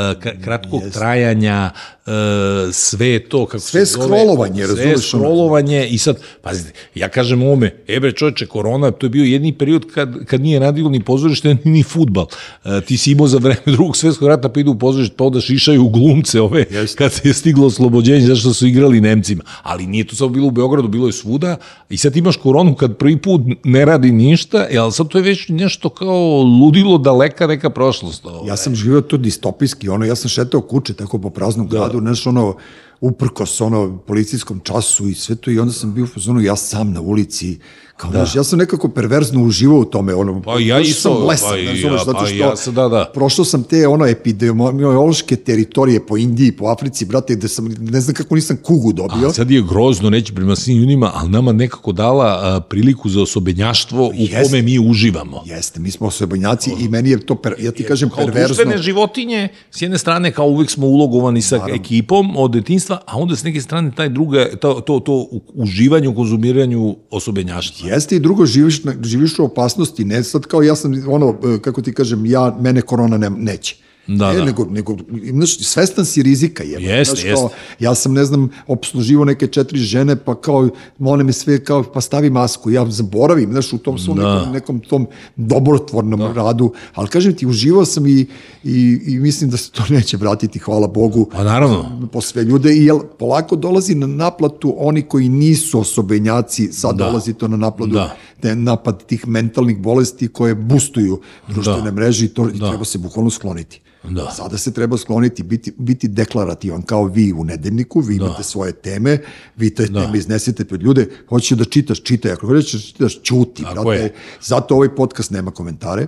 kratkog trajanja, e, sve je to, kako Sve se zove, scrollovanje, sve razumeš, scrollovanje i sad, pazite, ja kažem ovome, ebre čoveče, korona, to je bio jedni period kad, kad nije radilo ni pozorište, ni, ni futbal. E, ti si imao za vreme drugog svetskog rata pa idu u pozorište, pa onda šišaju glumce ove, Jeste. kad se je stiglo oslobođenje, zašto su igrali Nemcima. Ali nije to samo bilo u Beogradu, bilo je svuda. I sad imaš koronu kad prvi put ne radi ništa, e, ali sad to je već nešto kao ludilo daleka neka prošlost. Ovaj. Ja sam živio to distopijski, ono, ja sam šetao kuće tako po praznom gradu, znaš, ono, uprkos ono policijskom času i sve to i onda sam bio u fazonu ja sam na ulici Kao, da. znaš, ja sam nekako perverzno uživao u tome, ono, Pa ja isto, sam blesan, pa i razumeš, ja, zato pa što i ja sam, da, da. prošao sam te ono epidemiološke teritorije po Indiji, po Africi, brate, gde sam, ne znam kako nisam kugu dobio. A sad je grozno reći prema svim ljudima, ali nama nekako dala a, priliku za osobenjaštvo u Jeste. kome mi uživamo. Jeste, mi smo osobanjaci i meni je to, per, ja ti kažem, Kao perverzno. društvene životinje, s jedne strane kao uvek smo ulogovani sa Naravno. ekipom od detinstva, a onda s neke strane taj druga, to, to, to u- uživanje u konzumiranju osobenjaštva. Jeste i drugo, živiš, živiš u opasnosti, ne sad kao ja sam, ono, e, kako ti kažem, ja, mene korona ne, neće. Da, ne, da. nego, nego znaš, svestan si rizika. Je, Jeste, znaš, jeste. Ja sam, ne znam, obsluživo neke četiri žene, pa kao, one me sve kao, pa stavi masku. Ja zaboravim, znaš, u tom svom Da. nekom, nekom tom dobrotvornom da. radu. Ali kažem ti, uživao sam i, i, i mislim da se to neće vratiti, hvala Bogu Pa naravno. po sve ljude i jel, polako dolazi na naplatu oni koji nisu osobenjaci, sad Da. dolazi to na naplatu, Da. napad tih mentalnih bolesti koje bustuju društvene Da. mreže i to i treba se bukvalno skloniti. Da. Sada se treba skloniti, biti, biti deklarativan kao vi u nedeljniku, vi imate svoje teme, vi te teme iznesete pred ljude, hoćeš da čitaš, čitaj, ako hoćeš da čitaš, čuti, Tako brate. je. Zato ovaj podcast nema komentare,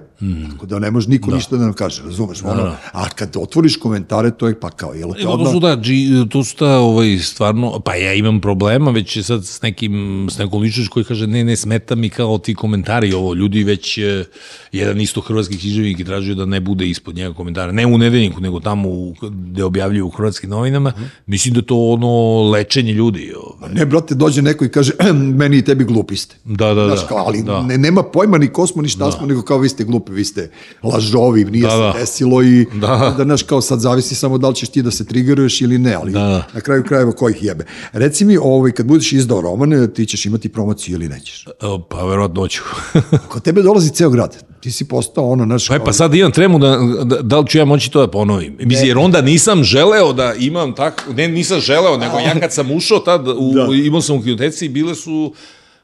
tako da ne može niko ništa da nam kaže, razumeš? Ono, a kad otvoriš komentare, to je pa kao, jel te to odmah... su da, dži, to su da, ovaj, stvarno, pa ja imam problema već je sad s nekim, s nekom ličnošću koji kaže, ne, ne, smeta mi kao ti komentari ovo, ljudi već, e, jedan isto hrvatski književnik je tražio da ne bude ispod njega komentara, ne u nedeljniku, nego tamo u, gde objavljuju u hrvatskim novinama, mislim da to ono lečenje ljudi. Ovaj. Ne, brate, dođe neko i kaže, meni i tebi glupi ste. Da, da, Znaš, da. kao, ali da. ne, nema pojma ni ko smo, ni šta smo, nego kao vi ste glupi, vi ste lažovi, nije Da, se da. desilo i Da. da, znaš, kao sad zavisi samo da li ćeš ti da se triggeruješ ili ne, ali Da, da. na kraju krajeva ko ih jebe. Reci mi, ovaj, kad budeš izdao romane, ti ćeš imati promociju ili nećeš. E, Pa verovatno hoću. Kod tebe dolazi ceo grad, ti si postao ono, Pa, kao- pa sad imam tremu da, da, da li ću ja moći to da ponovim. Mislim, jer onda nisam želeo da imam tako, ne nisam želeo, nego ja kad sam ušao tad, u, Da. imao sam u kinoteci i bile su,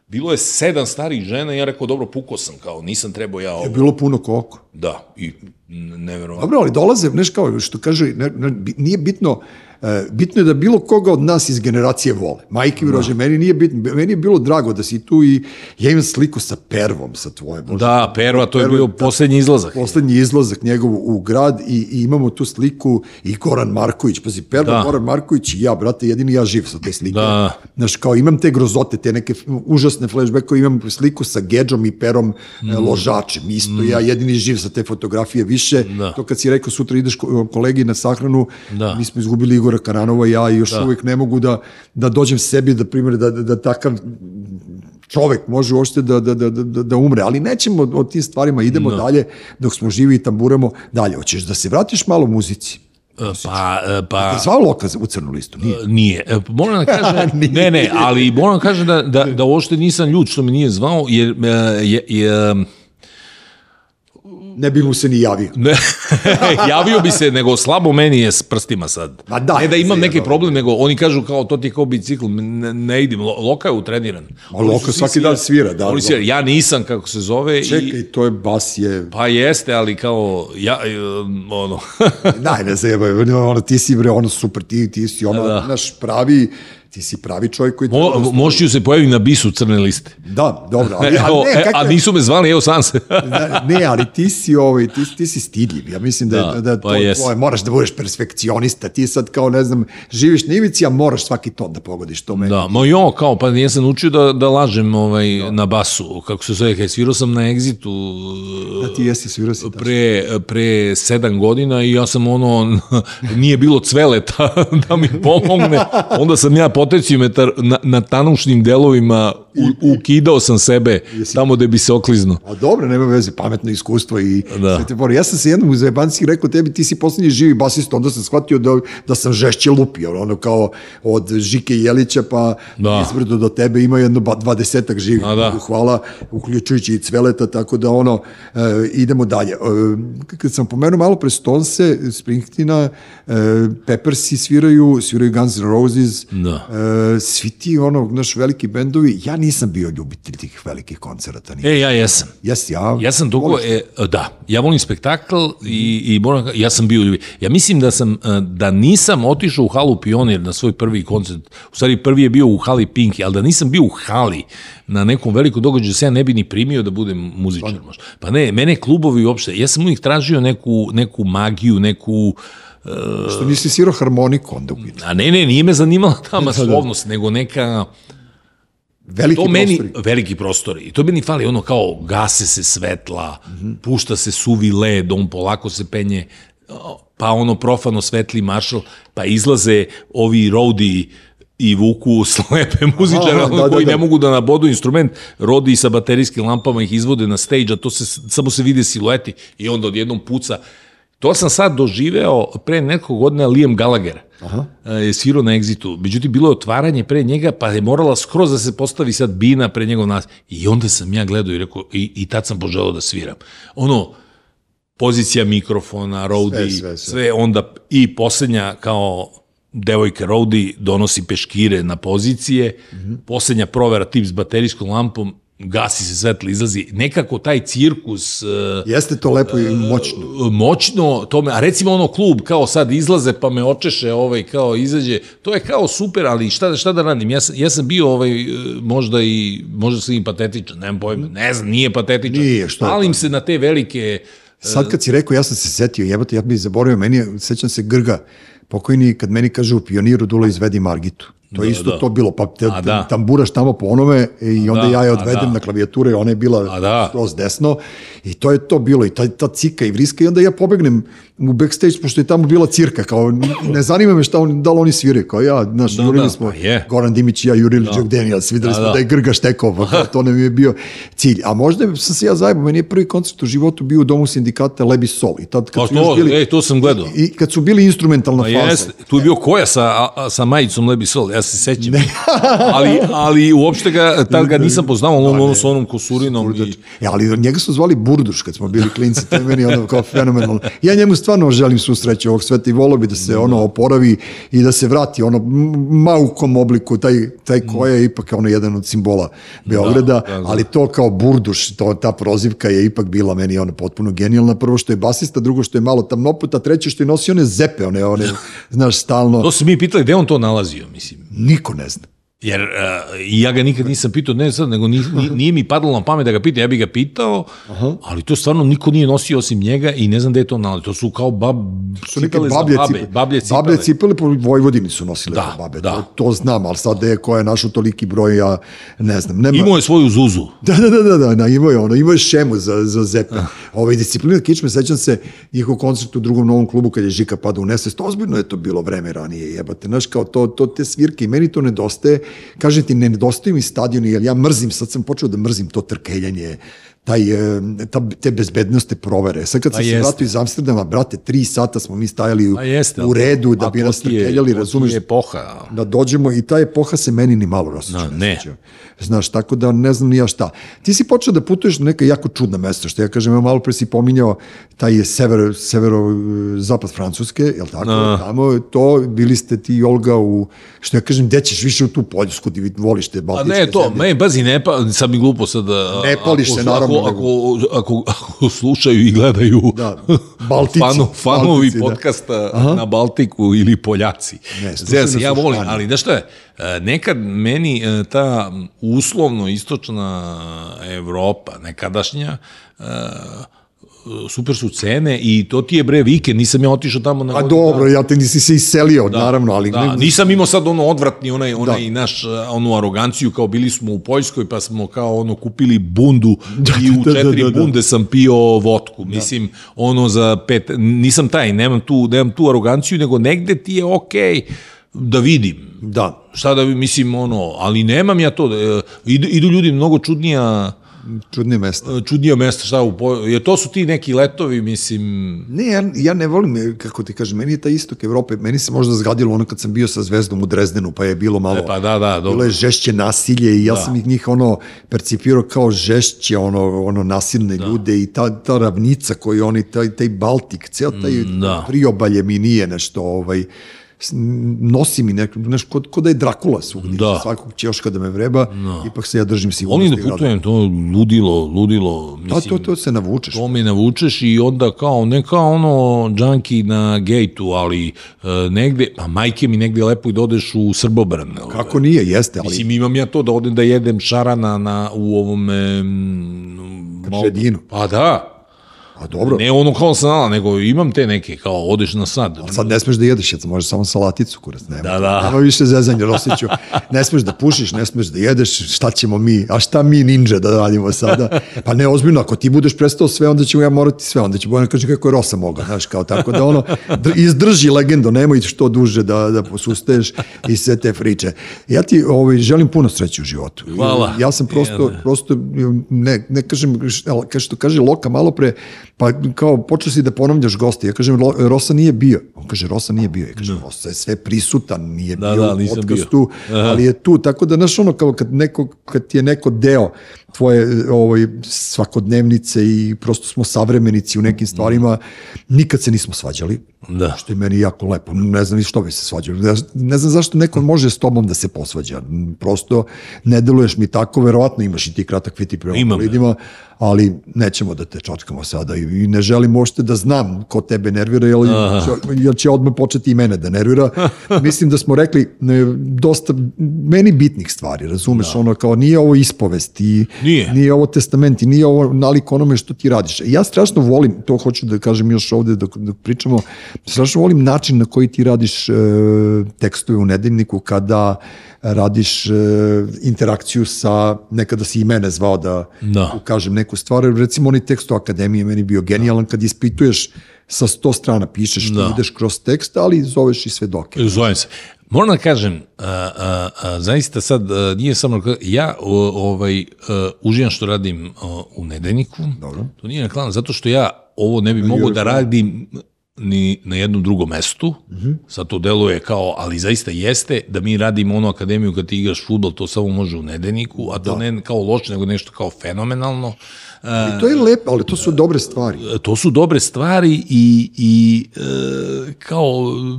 bilo je sedam starih žena i ja rekao, dobro, pukao sam kao, nisam trebao ja je ovo. bilo puno koliko. Da, i neverovatno. Dobro, ali dolaze, znaš kao što kaže, ne, ne, nije bitno, e, bitno je da bilo koga od nas iz generacije vole. Majke mi rože, meni nije bitno, meni je bilo drago da si tu i ja imam sliku sa Pervom, sa tvoje. Bože. Da, Perva, to je Perva, bio da. poslednji izlazak. Poslednji izlazak njegov u grad i, i imamo tu sliku i Goran Marković, pazi, Perva, Da. Goran Marković i ja, brate, jedini ja živ sa te slike. Da. Znaš, kao imam te grozote, te neke užasne flashbackove, imam sliku sa Gedžom i Perom mm. ložačem, isto ja jedini živ sa te fotografije više. Da. To kad si rekao sutra ideš ko- kolegi na sahranu, Da. mi smo izgubili Igora Karanova i ja i još da. uvek ne mogu da, da dođem sebi, da primjer, da, da, da takav čovek može uopšte da, da, da, da, da umre, ali nećemo o tim stvarima, idemo no. dalje, dok smo živi i tamburamo dalje. Hoćeš da se vratiš malo muzici? E, Pa, e, pa... Zvao Loka u crnu listu? Nije. Nije. E, Moram da kažem, ne, ne, ali moram da kažem da, da, da uopšte nisam ljud što me nije zvao, jer e, je, je, Ne bi mu se ni javio. Ne, javio bi se, nego slabo meni je s prstima sad. Ma da, ne da imam neki problem, nego oni kažu kao to ti je kao bicikl, ne, ne idem, Lo- Loka je utreniran. Su Loka svaki dan svira, da, Oni da. svira. Ja nisam, kako se zove. I, Čekaj, to je bas je... pa jeste, ali kao, ja, e, ono, Daj, ne zajebaj, ono, ti si, bre, ono, super, ti, ti si, ono, Da. naš pravi, ti si pravi čovjek koji... mo, možeš ju se pojavi na bisu crne liste. Da, dobro, ali, Evo, ali ne, e, kako, a nisu me zvali, evo sam se. da, ne, ali ti si, ovaj, ti, ti si stidljiv. Ja mislim da, Da, da, da pa to jes. tvoje, moraš da budeš perfekcionista. Ti sad kao, ne znam, živiš na ivici, a moraš svaki ton da pogodiš. To meni. Da, ma jo, kao, pa ja sam učio da, da lažem ovaj, na basu, kako se zove, kaj svirao sam na Exitu Da ti jesi svirao si tačno. pre, pre sedam godina i ja sam ono, nije bilo cveleta da mi pomogne, onda sam ja potencijometar na, na tanušnim delovima u, ukidao sam sebe tamo gde bi se okliznuo. A dobro, nema veze, pametno iskustvo i Da. sve te fore. Ja sam se jednom u zajebanci rekao tebi, ti si poslednji živi basista, onda sam shvatio da, da sam žešće lupio, ono kao od Žike Jelića pa Da. izbrdo do tebe ima jedno dvadesetak živih. A da. Hvala, uključujući i Cveleta, tako da ono, e, idemo dalje. E, kad sam pomenuo malo pre Stonese, Springsteena, e, Peppersi sviraju, sviraju Guns N' Roses, Da. e, svi ti ono, naš veliki bendovi, ja nisam bio ljubitelj tih velikih koncerata. Ni. E, ja jesam. Jesi, ja? Ja sam dugo, e, da, ja volim spektakl i, i moram, ja sam bio ljubi. Ja mislim da sam, e, da nisam otišao u halu Pionir na svoj prvi koncert, u stvari prvi je bio u hali Pinky, ali da nisam bio u hali na nekom velikom događaju, da se ja ne bi ni primio da budem muzičar možda. Pa ne, mene klubovi uopšte, ja sam uvijek tražio neku, neku magiju, neku, Što nisi svirao harmoniku onda u pitanju. a ne, ne, nije me zanimala ta masovnost, nego neka, Veliki to meni prostori. veliki prostori. I to meni fali ono kao gase se svetla, pušta se suvi led, on polako se penje, pa ono profano svetli maršal, pa izlaze ovi rodi i vuku slepe muzičare da, da, koji da. ne mogu da nabodu instrument, rodi sa baterijskim lampama ih izvode na stage, a to se, samo se vide silueti i onda odjednom puca. To sam sad doživeo pre nekog godina Liam Gallagher. Aha. je svirao na Exitu. Međutim, bilo je otvaranje pre njega, pa je morala skroz da se postavi sad bina pre njegov nas. I onda sam ja gledao i rekao, i, i tad sam poželao da sviram. Ono, pozicija mikrofona, roadi, sve, sve, sve, sve. onda i poslednja kao devojka roadi donosi peškire na pozicije, mm -hmm. poslednja provera tip s baterijskom lampom, gasi se svetlo, izlazi. Nekako taj cirkus... Uh, Jeste to lepo i moćno. moćno tome, a recimo ono klub kao sad izlaze pa me očeše ovaj kao izađe, to je kao super, ali šta, šta da radim? Ja sam, ja sam bio ovaj, e, možda i možda sam i patetičan, nemam pojma, ne znam, nije patetičan. Nije, što je Palim se na te velike Sad kad si rekao, ja sam se setio, jebate, ja bih zaboravio, meni, je- sećam se Grga, pokojni, kad meni kaže u pioniru Dula izvedi Margitu. To je Da, isto da. to bilo, pa te, A, da. tamburaš tamo po onome i onda da, ja je odvedem da. na klavijature, ona je bila da. skroz desno i to je to bilo i ta, ta cika i vriska i onda ja pobegnem u backstage, pošto je tamo bila cirka, kao ne zanima me šta on, da li oni sviraju, kao ja, znaš, Da, jurili da, smo, pa je. Goran Dimić i ja jurili da. Jack Daniels, videli Da, smo da. da je Grga štekao, pa kao, to nam je bio cilj. A možda sam se ja zajebao, meni je prvi koncert u životu bio u domu sindikata Lebi Sol i tad kad Pa su to, bili, ej, to sam gledao. i kad su bili instrumentalna Pa faza. jeste, tu je bio koja sa, a- sa majicom Lebi Sol, ja se sećam. ali, ali uopšte ga, tad ga nisam poznao, on, ono sa onom kosurinom. I, E, ali njega su zvali Burduš kad smo bili klinci, to je meni ono kao fenomenalno. Ja njemu stvarno želim svu sreću ovog sveta i volio bi da se ono oporavi i da se vrati ono maukom obliku, taj, taj koja je ipak ono jedan od simbola Beograda, da, da. ali to kao Burduš, to, ta prozivka je ipak bila meni ono potpuno genijalna. Prvo što je basista, drugo što je malo tamnoput, a treće što je nosio one zepe, one, one znaš, stalno. to su mi pitali gde on to nalazio, mislim. Niko ne zna. Jer uh, ja ga nikad nisam pitao, ne sad, nego nije, nije, nije mi padalo na pamet da ga pitam, ja bih ga pitao, Aha. ali to stvarno niko nije nosio osim njega i ne znam gde je to nalazi. To su kao bab, su cipele bablje babe, cipele. bablje cipele. Bablje cipele po Vojvodini su nosile Da, babe. da. To, to znam, ali sad je ko je našao toliki broj, ja ne znam. Nema, Imao je svoju zuzu. Da, da, da, da, da, da imao je ono, imao je šemu za, za zepe. Ovaj disciplina kičme, sećam se njihov koncert u drugom novom klubu kad je Žika pada u nesvest, ozbiljno je to bilo vreme ranije, jebate, znaš, kao to, to te svirke i meni to nedostaje, kažem ti, ne nedostaju mi stadioni, jer ja mrzim, sad sam počeo da mrzim to trkeljenje, taj, e, ta, te bezbednostne provere. Sad kad Pa sam se vratio iz Amsterdama, brate, tri sata smo mi stajali u, A jeste. u redu da a bi nas je- razumeš? je epoha. da dođemo i ta epoha se meni ni malo osjeća. Da, ne. osjeća. Znaš, tako da ne znam ni ja šta. Ti si počeo da putuješ na neka jako čudna mesta, što ja kažem, evo malo pre si pominjao taj je sever, severo, e, zapad Francuske, jel tako? Da. Tamo, to, bili ste ti i Olga u, što ja kažem, gde ćeš više u tu Poljsku, ti voliš te A Baltičke ne, to, zemlje. me, bazi, ne, pa, sad mi glupo sad da... Ne pališ se, naravno, Ako, nego- ako, ako, ako slušaju i gledaju Da, Baltici, fano, fanovi Baltici, da. podcasta na Baltiku ili Poljaci. Ne, nas ja volim, Španiji. ali da šta je, e, nekad meni e, ta uslovno istočna Evropa, nekadašnja, e, super su cene i to ti je bre vikend, nisam ja otišao tamo na A godinu dobro, ja te nisi se iselio, naravno, ali... Da, ne- nisam imao sad ono odvratni, onaj, onaj naš, uh, onu aroganciju, kao bili smo u Poljskoj, pa smo kao ono kupili bundu i u da, da, četiri da, da. bunde sam pio votku. Mislim, ono za pet, nisam taj, nemam tu, nemam tu aroganciju, nego negde ti je okej da vidim. Da, Šta da mislim, ono, ali nemam ja to, e, idu, idu ljudi mnogo čudnija, čudne mesta. čudnija mesta, šta, u, jer to su ti neki letovi, mislim, Ne, ja, ja ne volim, e, kako ti kažem, meni je taj istok Evrope, meni se možda zgadilo ono kad sam bio sa Zvezdom u Drezdenu, pa je bilo malo... e, pa da, da, Bilo dobro. je žešće nasilje i ja sam ih njih ono percipirao kao žešće, ono, ono nasilne da. ljude i ta, ta ravnica koju oni, taj, taj Baltik, ceo taj Mm, da. priobalje mi nije nešto ovaj, nosi mi neko, znaš, kod, kod da je Drakula svugdje, Da. svakog ćoška da me vreba, ipak se ja držim sigurno. Volim da putujem, to ludilo, ludilo. Da, Mislim, to, to se navučeš. To me navučeš i onda kao, ne kao ono džanki na gejtu, ali e, negde, pa majke mi negde lepo i da odeš u Srbobran. jel? Kako nije, jeste, ali Mislim, imam ja to da odem da jedem šarana na, u ovom... E, Krčedinu. Pa da, pa dobro. ne ono kao sanala, nego imam te neke, kao odeš na sad. Sad ne smeš da jedeš, jer može samo salaticu, kurac, nema. Da, da. Nema više zezanja, Rosiću. Ne smeš da pušiš, ne smeš da jedeš, šta ćemo mi, a šta mi ninja da radimo sada? Pa ne, ozbiljno, ako ti budeš prestao sve, onda ćemo ja morati sve, onda će Bojan kaže kako je Rosa mogla, znaš, kao tako da ono, dr- izdrži legendo, nemoj što duže da, da posustaješ i sve te friče. Ja ti ovaj, želim puno sreće u životu. Hvala. Ja sam prosto, prosto ne, ne kažem, što kaže Loka malo pre, pa kao počeo si da ponavljaš goste. Ja kažem, Rosa nije bio. On kaže, Rosa nije bio. Ja kažem, Rosa je sve prisutan, nije Da, bio da, u podcastu, ali je tu. Tako da, znaš, ono, kao kad, neko, kad je neko deo tvoje ovaj, svakodnevnice i prosto smo savremenici u nekim stvarima, nikad se nismo svađali. Da. Što je meni jako lepo. Ne znam što bi se svađali. Ne, znam zašto neko može s tobom da se posvađa. Prosto ne deluješ mi tako, verovatno imaš i ti kratak viti prema Imam. ljudima, ali nećemo da te čotkamo sada i, ne želim uopšte da znam ko tebe nervira, jer, će, jer će odmah početi i mene da nervira. Mislim da smo rekli ne, dosta meni bitnih stvari, razumeš, ono kao nije ovo ispovest i Nije. nije ovo testament i nije ovo nalik onome što ti radiš. Ja strašno volim, to hoću da kažem još ovde dok, dok pričamo, strašno volim način na koji ti radiš e, tekstove u nedeljniku kada radiš e, interakciju sa, nekada si i mene zvao da, Da. kažem neku stvar, recimo onaj tekst o akademiji meni bio genijalan kad ispituješ sa sto strana pišeš. Da. ideš kroz tekst, ali zoveš i svedoke. Zovem se. Moram da kažem, a, a, a, zaista sad a, nije samo, ja o, ovaj, a, uživam što radim a, u nedeljniku, Dobro. to nije reklama, zato što ja ovo ne bi mogao da radim ni na jednom drugom mestu, sad to deluje kao, ali zaista jeste, da mi radimo onu akademiju kad ti igraš futbol, to samo može u nedeljniku, a to ne kao loše, nego nešto kao fenomenalno. I to je lepo, ali to su dobre stvari. to su dobre stvari i, i e, kao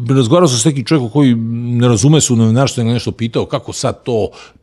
razgovarao sam s nekim čovjekom koji ne razume se u novinarstvu, nego nešto pitao kako sad to e,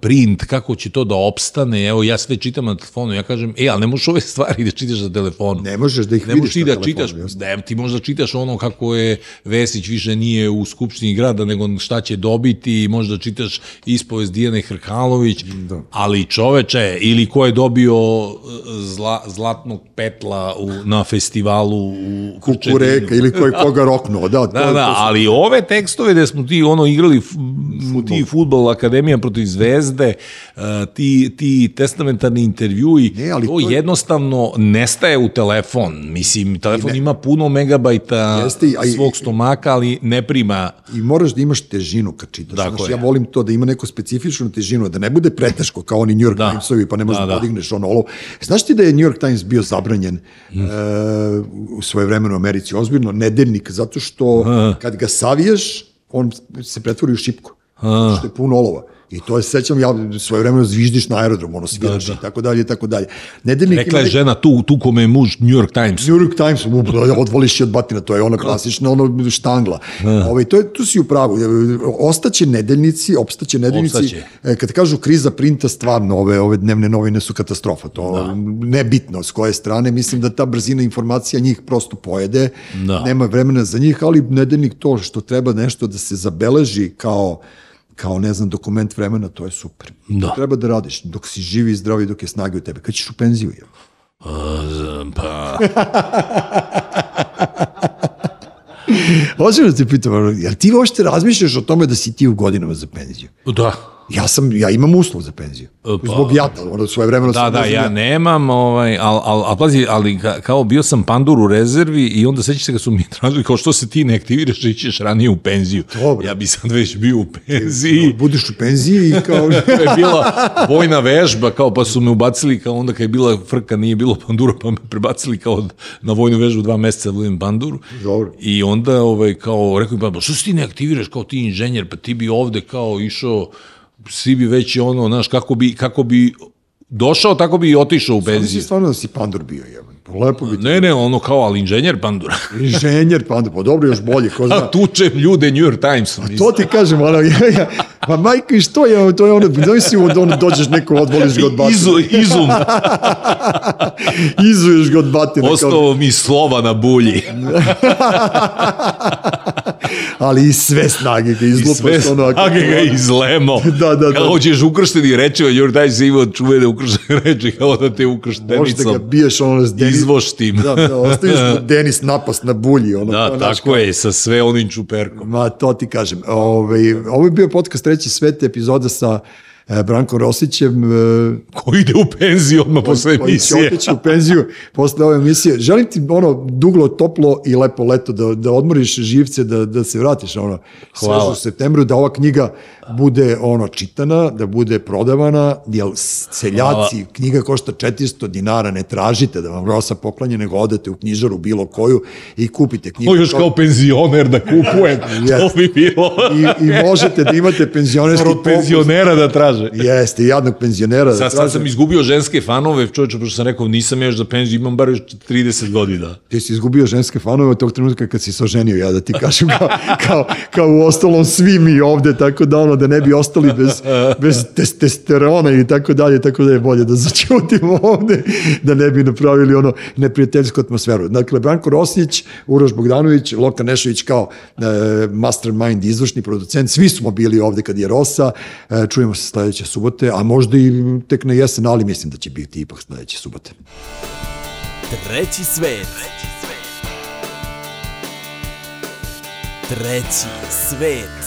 print, kako će to da opstane, evo ja sve čitam na telefonu, ja kažem, e, ali ne možeš ove stvari da čitaš na telefonu. Ne možeš da ih Ne vidiš možeš ti da telefonu, čitaš, jasno. ne, ti možda čitaš ono kako je Vesić više nije u Skupštini grada, nego šta će dobiti, možda čitaš ispovest Dijane Hrkalović, Da. ali čoveče, ili ko je dobio e, zla, zlatnog petla u, na festivalu u. Kukureka ili koji koga roknuo. Da, Da, da, to ali ove tekstove gde smo ti ono igrali f, ti futbol akademija protiv Zvezde, uh, ti ti testamentarni intervjui, Ne, ali to, to je- jednostavno nestaje u telefon. Mislim, telefon ima puno megabajta Jeste i- a i- svog stomaka, ali ne prima I moraš da imaš težinu kad čitaš. Tako Znaš, ja volim to da ima neku specifičnu težinu, da ne bude preteško kao oni New York Da. Timesovi, pa ne možeš Da, da, da. podigneš ono olo. Znaš ti da je New York Times bio zabranjen Mm. e, u svoje vremenu u Americi, ozbiljno, nedeljnik, zato što kad ga saviješ, on se pretvori u šipku, što je puno olova. I to je, sećam, ja svoje vremeno zviždiš na aerodromu, ono sviraš da, da. i tako dalje, i tako dalje. Nedeljnik Rekla je ima- žena tu, tu kome je muž New York Times. New York Times, u, odvoliš je od batina, to je ono klasično, ono štangla. Ovaj, to je, tu si u pravu. Ostaće nedeljnici, opstaće nedeljnici. Opstaće. E, Kad kažu kriza printa, stvarno, ove, ove dnevne novine su katastrofa. To da. nebitno s koje strane. Mislim da ta brzina informacija njih prosto pojede. Da. Nema vremena za njih, ali nedeljnik to što treba nešto da se zabeleži kao kao, ne znam, dokument vremena, to je super. Da. Treba da radiš dok si živi i zdravi, dok je snage u tebe. Kad ćeš u penziju? Je? Pa, Hoćem da te pitam, jel ti uopšte razmišljaš o tome da si ti u godinama za penziju? da. Ja sam, ja imam uslov za penziju. Pa- Zbog jata, ono svoje vremeno Da, sam da, znam ja nemam, ovaj, al, al, al pazi, ali ka, kao bio sam pandur u rezervi i onda sećaš se kad su mi tražili kao što se ti ne aktiviraš i ćeš ranije u penziju. Dobro. Ja bi sad već bio u penziji. Budeš u penziji i kao... to je bila vojna vežba, kao pa su me ubacili, kao onda kad je bila frka, nije bilo pandura, pa me prebacili kao na vojnu vežbu dva meseca da budem pandur. Dobro. I onda, ovaj, kao, rekao mi, pa što se ti ne aktiviraš kao ti inženjer, pa ti bi ovde kao išao, svi bi već ono, znaš, kako bi, kako bi došao, tako bi i otišao u penziju. stvarno da si pandur bio, jeban. Lepo bi. Ne, ne, ono kao, ali inženjer pandura. Inženjer, pa onda, pa dobro, još bolje, ko zna. Tučem ljude New York Timesom. To ti kažem, ono, ja, ja, pa majko, i što je, to je ono, znaš si od ono, dođeš neko, odvoliš ga od batina. Izu, izum. Izuješ ga od batina. kao- Ostao mi slova na bulji. ali i sve snage ga I izlupaš. sve ono, snage ga izlemo. Da, da, da. Kao ćeš ukršteni reči, a New York Times je imao čuvene ukrštene reči, kao da te Možda ga ukrštenicom biješ ono s Denis. izvoštim. Da, da, ostaviš mu Denis napast na bulji. Ono, Da, kao, tako je, sa sve onim čuperkom. Ma, to ti kažem. Ove, ovo je bio podcast Treći svet, epizoda sa e, Brankom Rosićem, e, Ko ide u penziju odmah posle koji će emisije. otići u penziju posle ove emisije. Želim ti ono duglo, toplo i lepo leto da, da odmoriš živce, da, da se vratiš ono Hvala. u septembru, da ova knjiga bude ono čitana, da bude prodavana, jer seljaci, knjiga košta 400 dinara, ne tražite da vam Rosa poklanje, nego odete u knjižaru bilo koju i kupite knjigu. Ko još kao penzioner da kupujem, to bi bilo. I, I možete da imate penzionerski popust. penzionera da traže. Jeste, jadnog penzionera. Sad, sad sam izgubio ženske fanove, čovječe, pošto sam rekao, nisam još za penziju, imam bar još 30 godina. Ti si izgubio ženske fanove od tog trenutka kad si se oženio, ja da ti kažem, kao, kao, kao u ostalom svi mi ovde, tako da ono, da ne bi ostali bez, bez testosterona i tako dalje, tako da je bolje da začutimo ovde, da ne bi napravili ono neprijateljsku atmosferu. Dakle, Branko Rosić, Uroš Bogdanović, Loka Nešović kao e, mastermind, izvršni producent, svi smo bili ovde kad je Rosa, e, čujemo se sledeće subote, a možda i tek na jesen, ali mislim da će biti ipak sledeće subote. Treći svet. Treći svet.